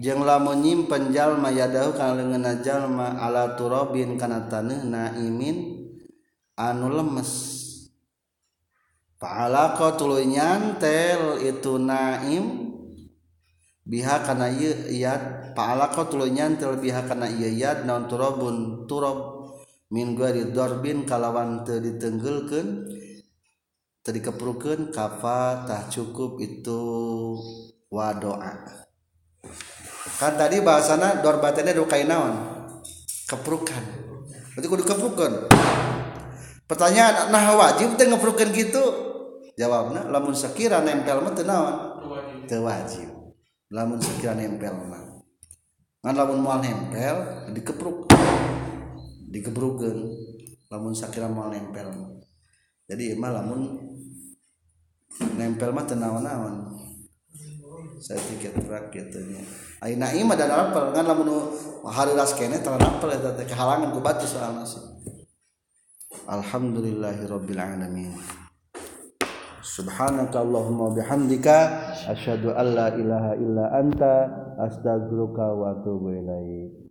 jeng lamun nyimpen jalma yadahu kana leungeunna jalma ala turabin kana taneuh naimin anu lemes. Fa'alaqa tuluy nyantel itu naim biha kana ieu iyad fa'alaqa tuluy nyantel biha kana ieu iyad naon turabun turab min gari darbin kalawan teu ditenggulkeun teu dikepurukeun kafa tah cukup itu wadoa. Kan tadi bahasana dorbatnya dukai naon? Keperukan berarti kudu keperukan pertanyaan nah wajib teh ngeperukan gitu? Jawabnya lamun sekira nempel mah teu naon? Wajib. Lamun sekira nempel mah. Ngan lamun moal nempel dikepruk. Dikeperukeun lamun sakira moal nempel jadi mah lamun nempel mah saya tiket truk gitunya ayeuna ima dan apel kan lamun hari ras kene tanah apel eta teh kehalangan ku batu soal nasi alhamdulillahirabbil alamin. Subhanaka allahumma bihamdika asyhadu an la ilaha illa anta astaghfiruka wa atubu ilaik.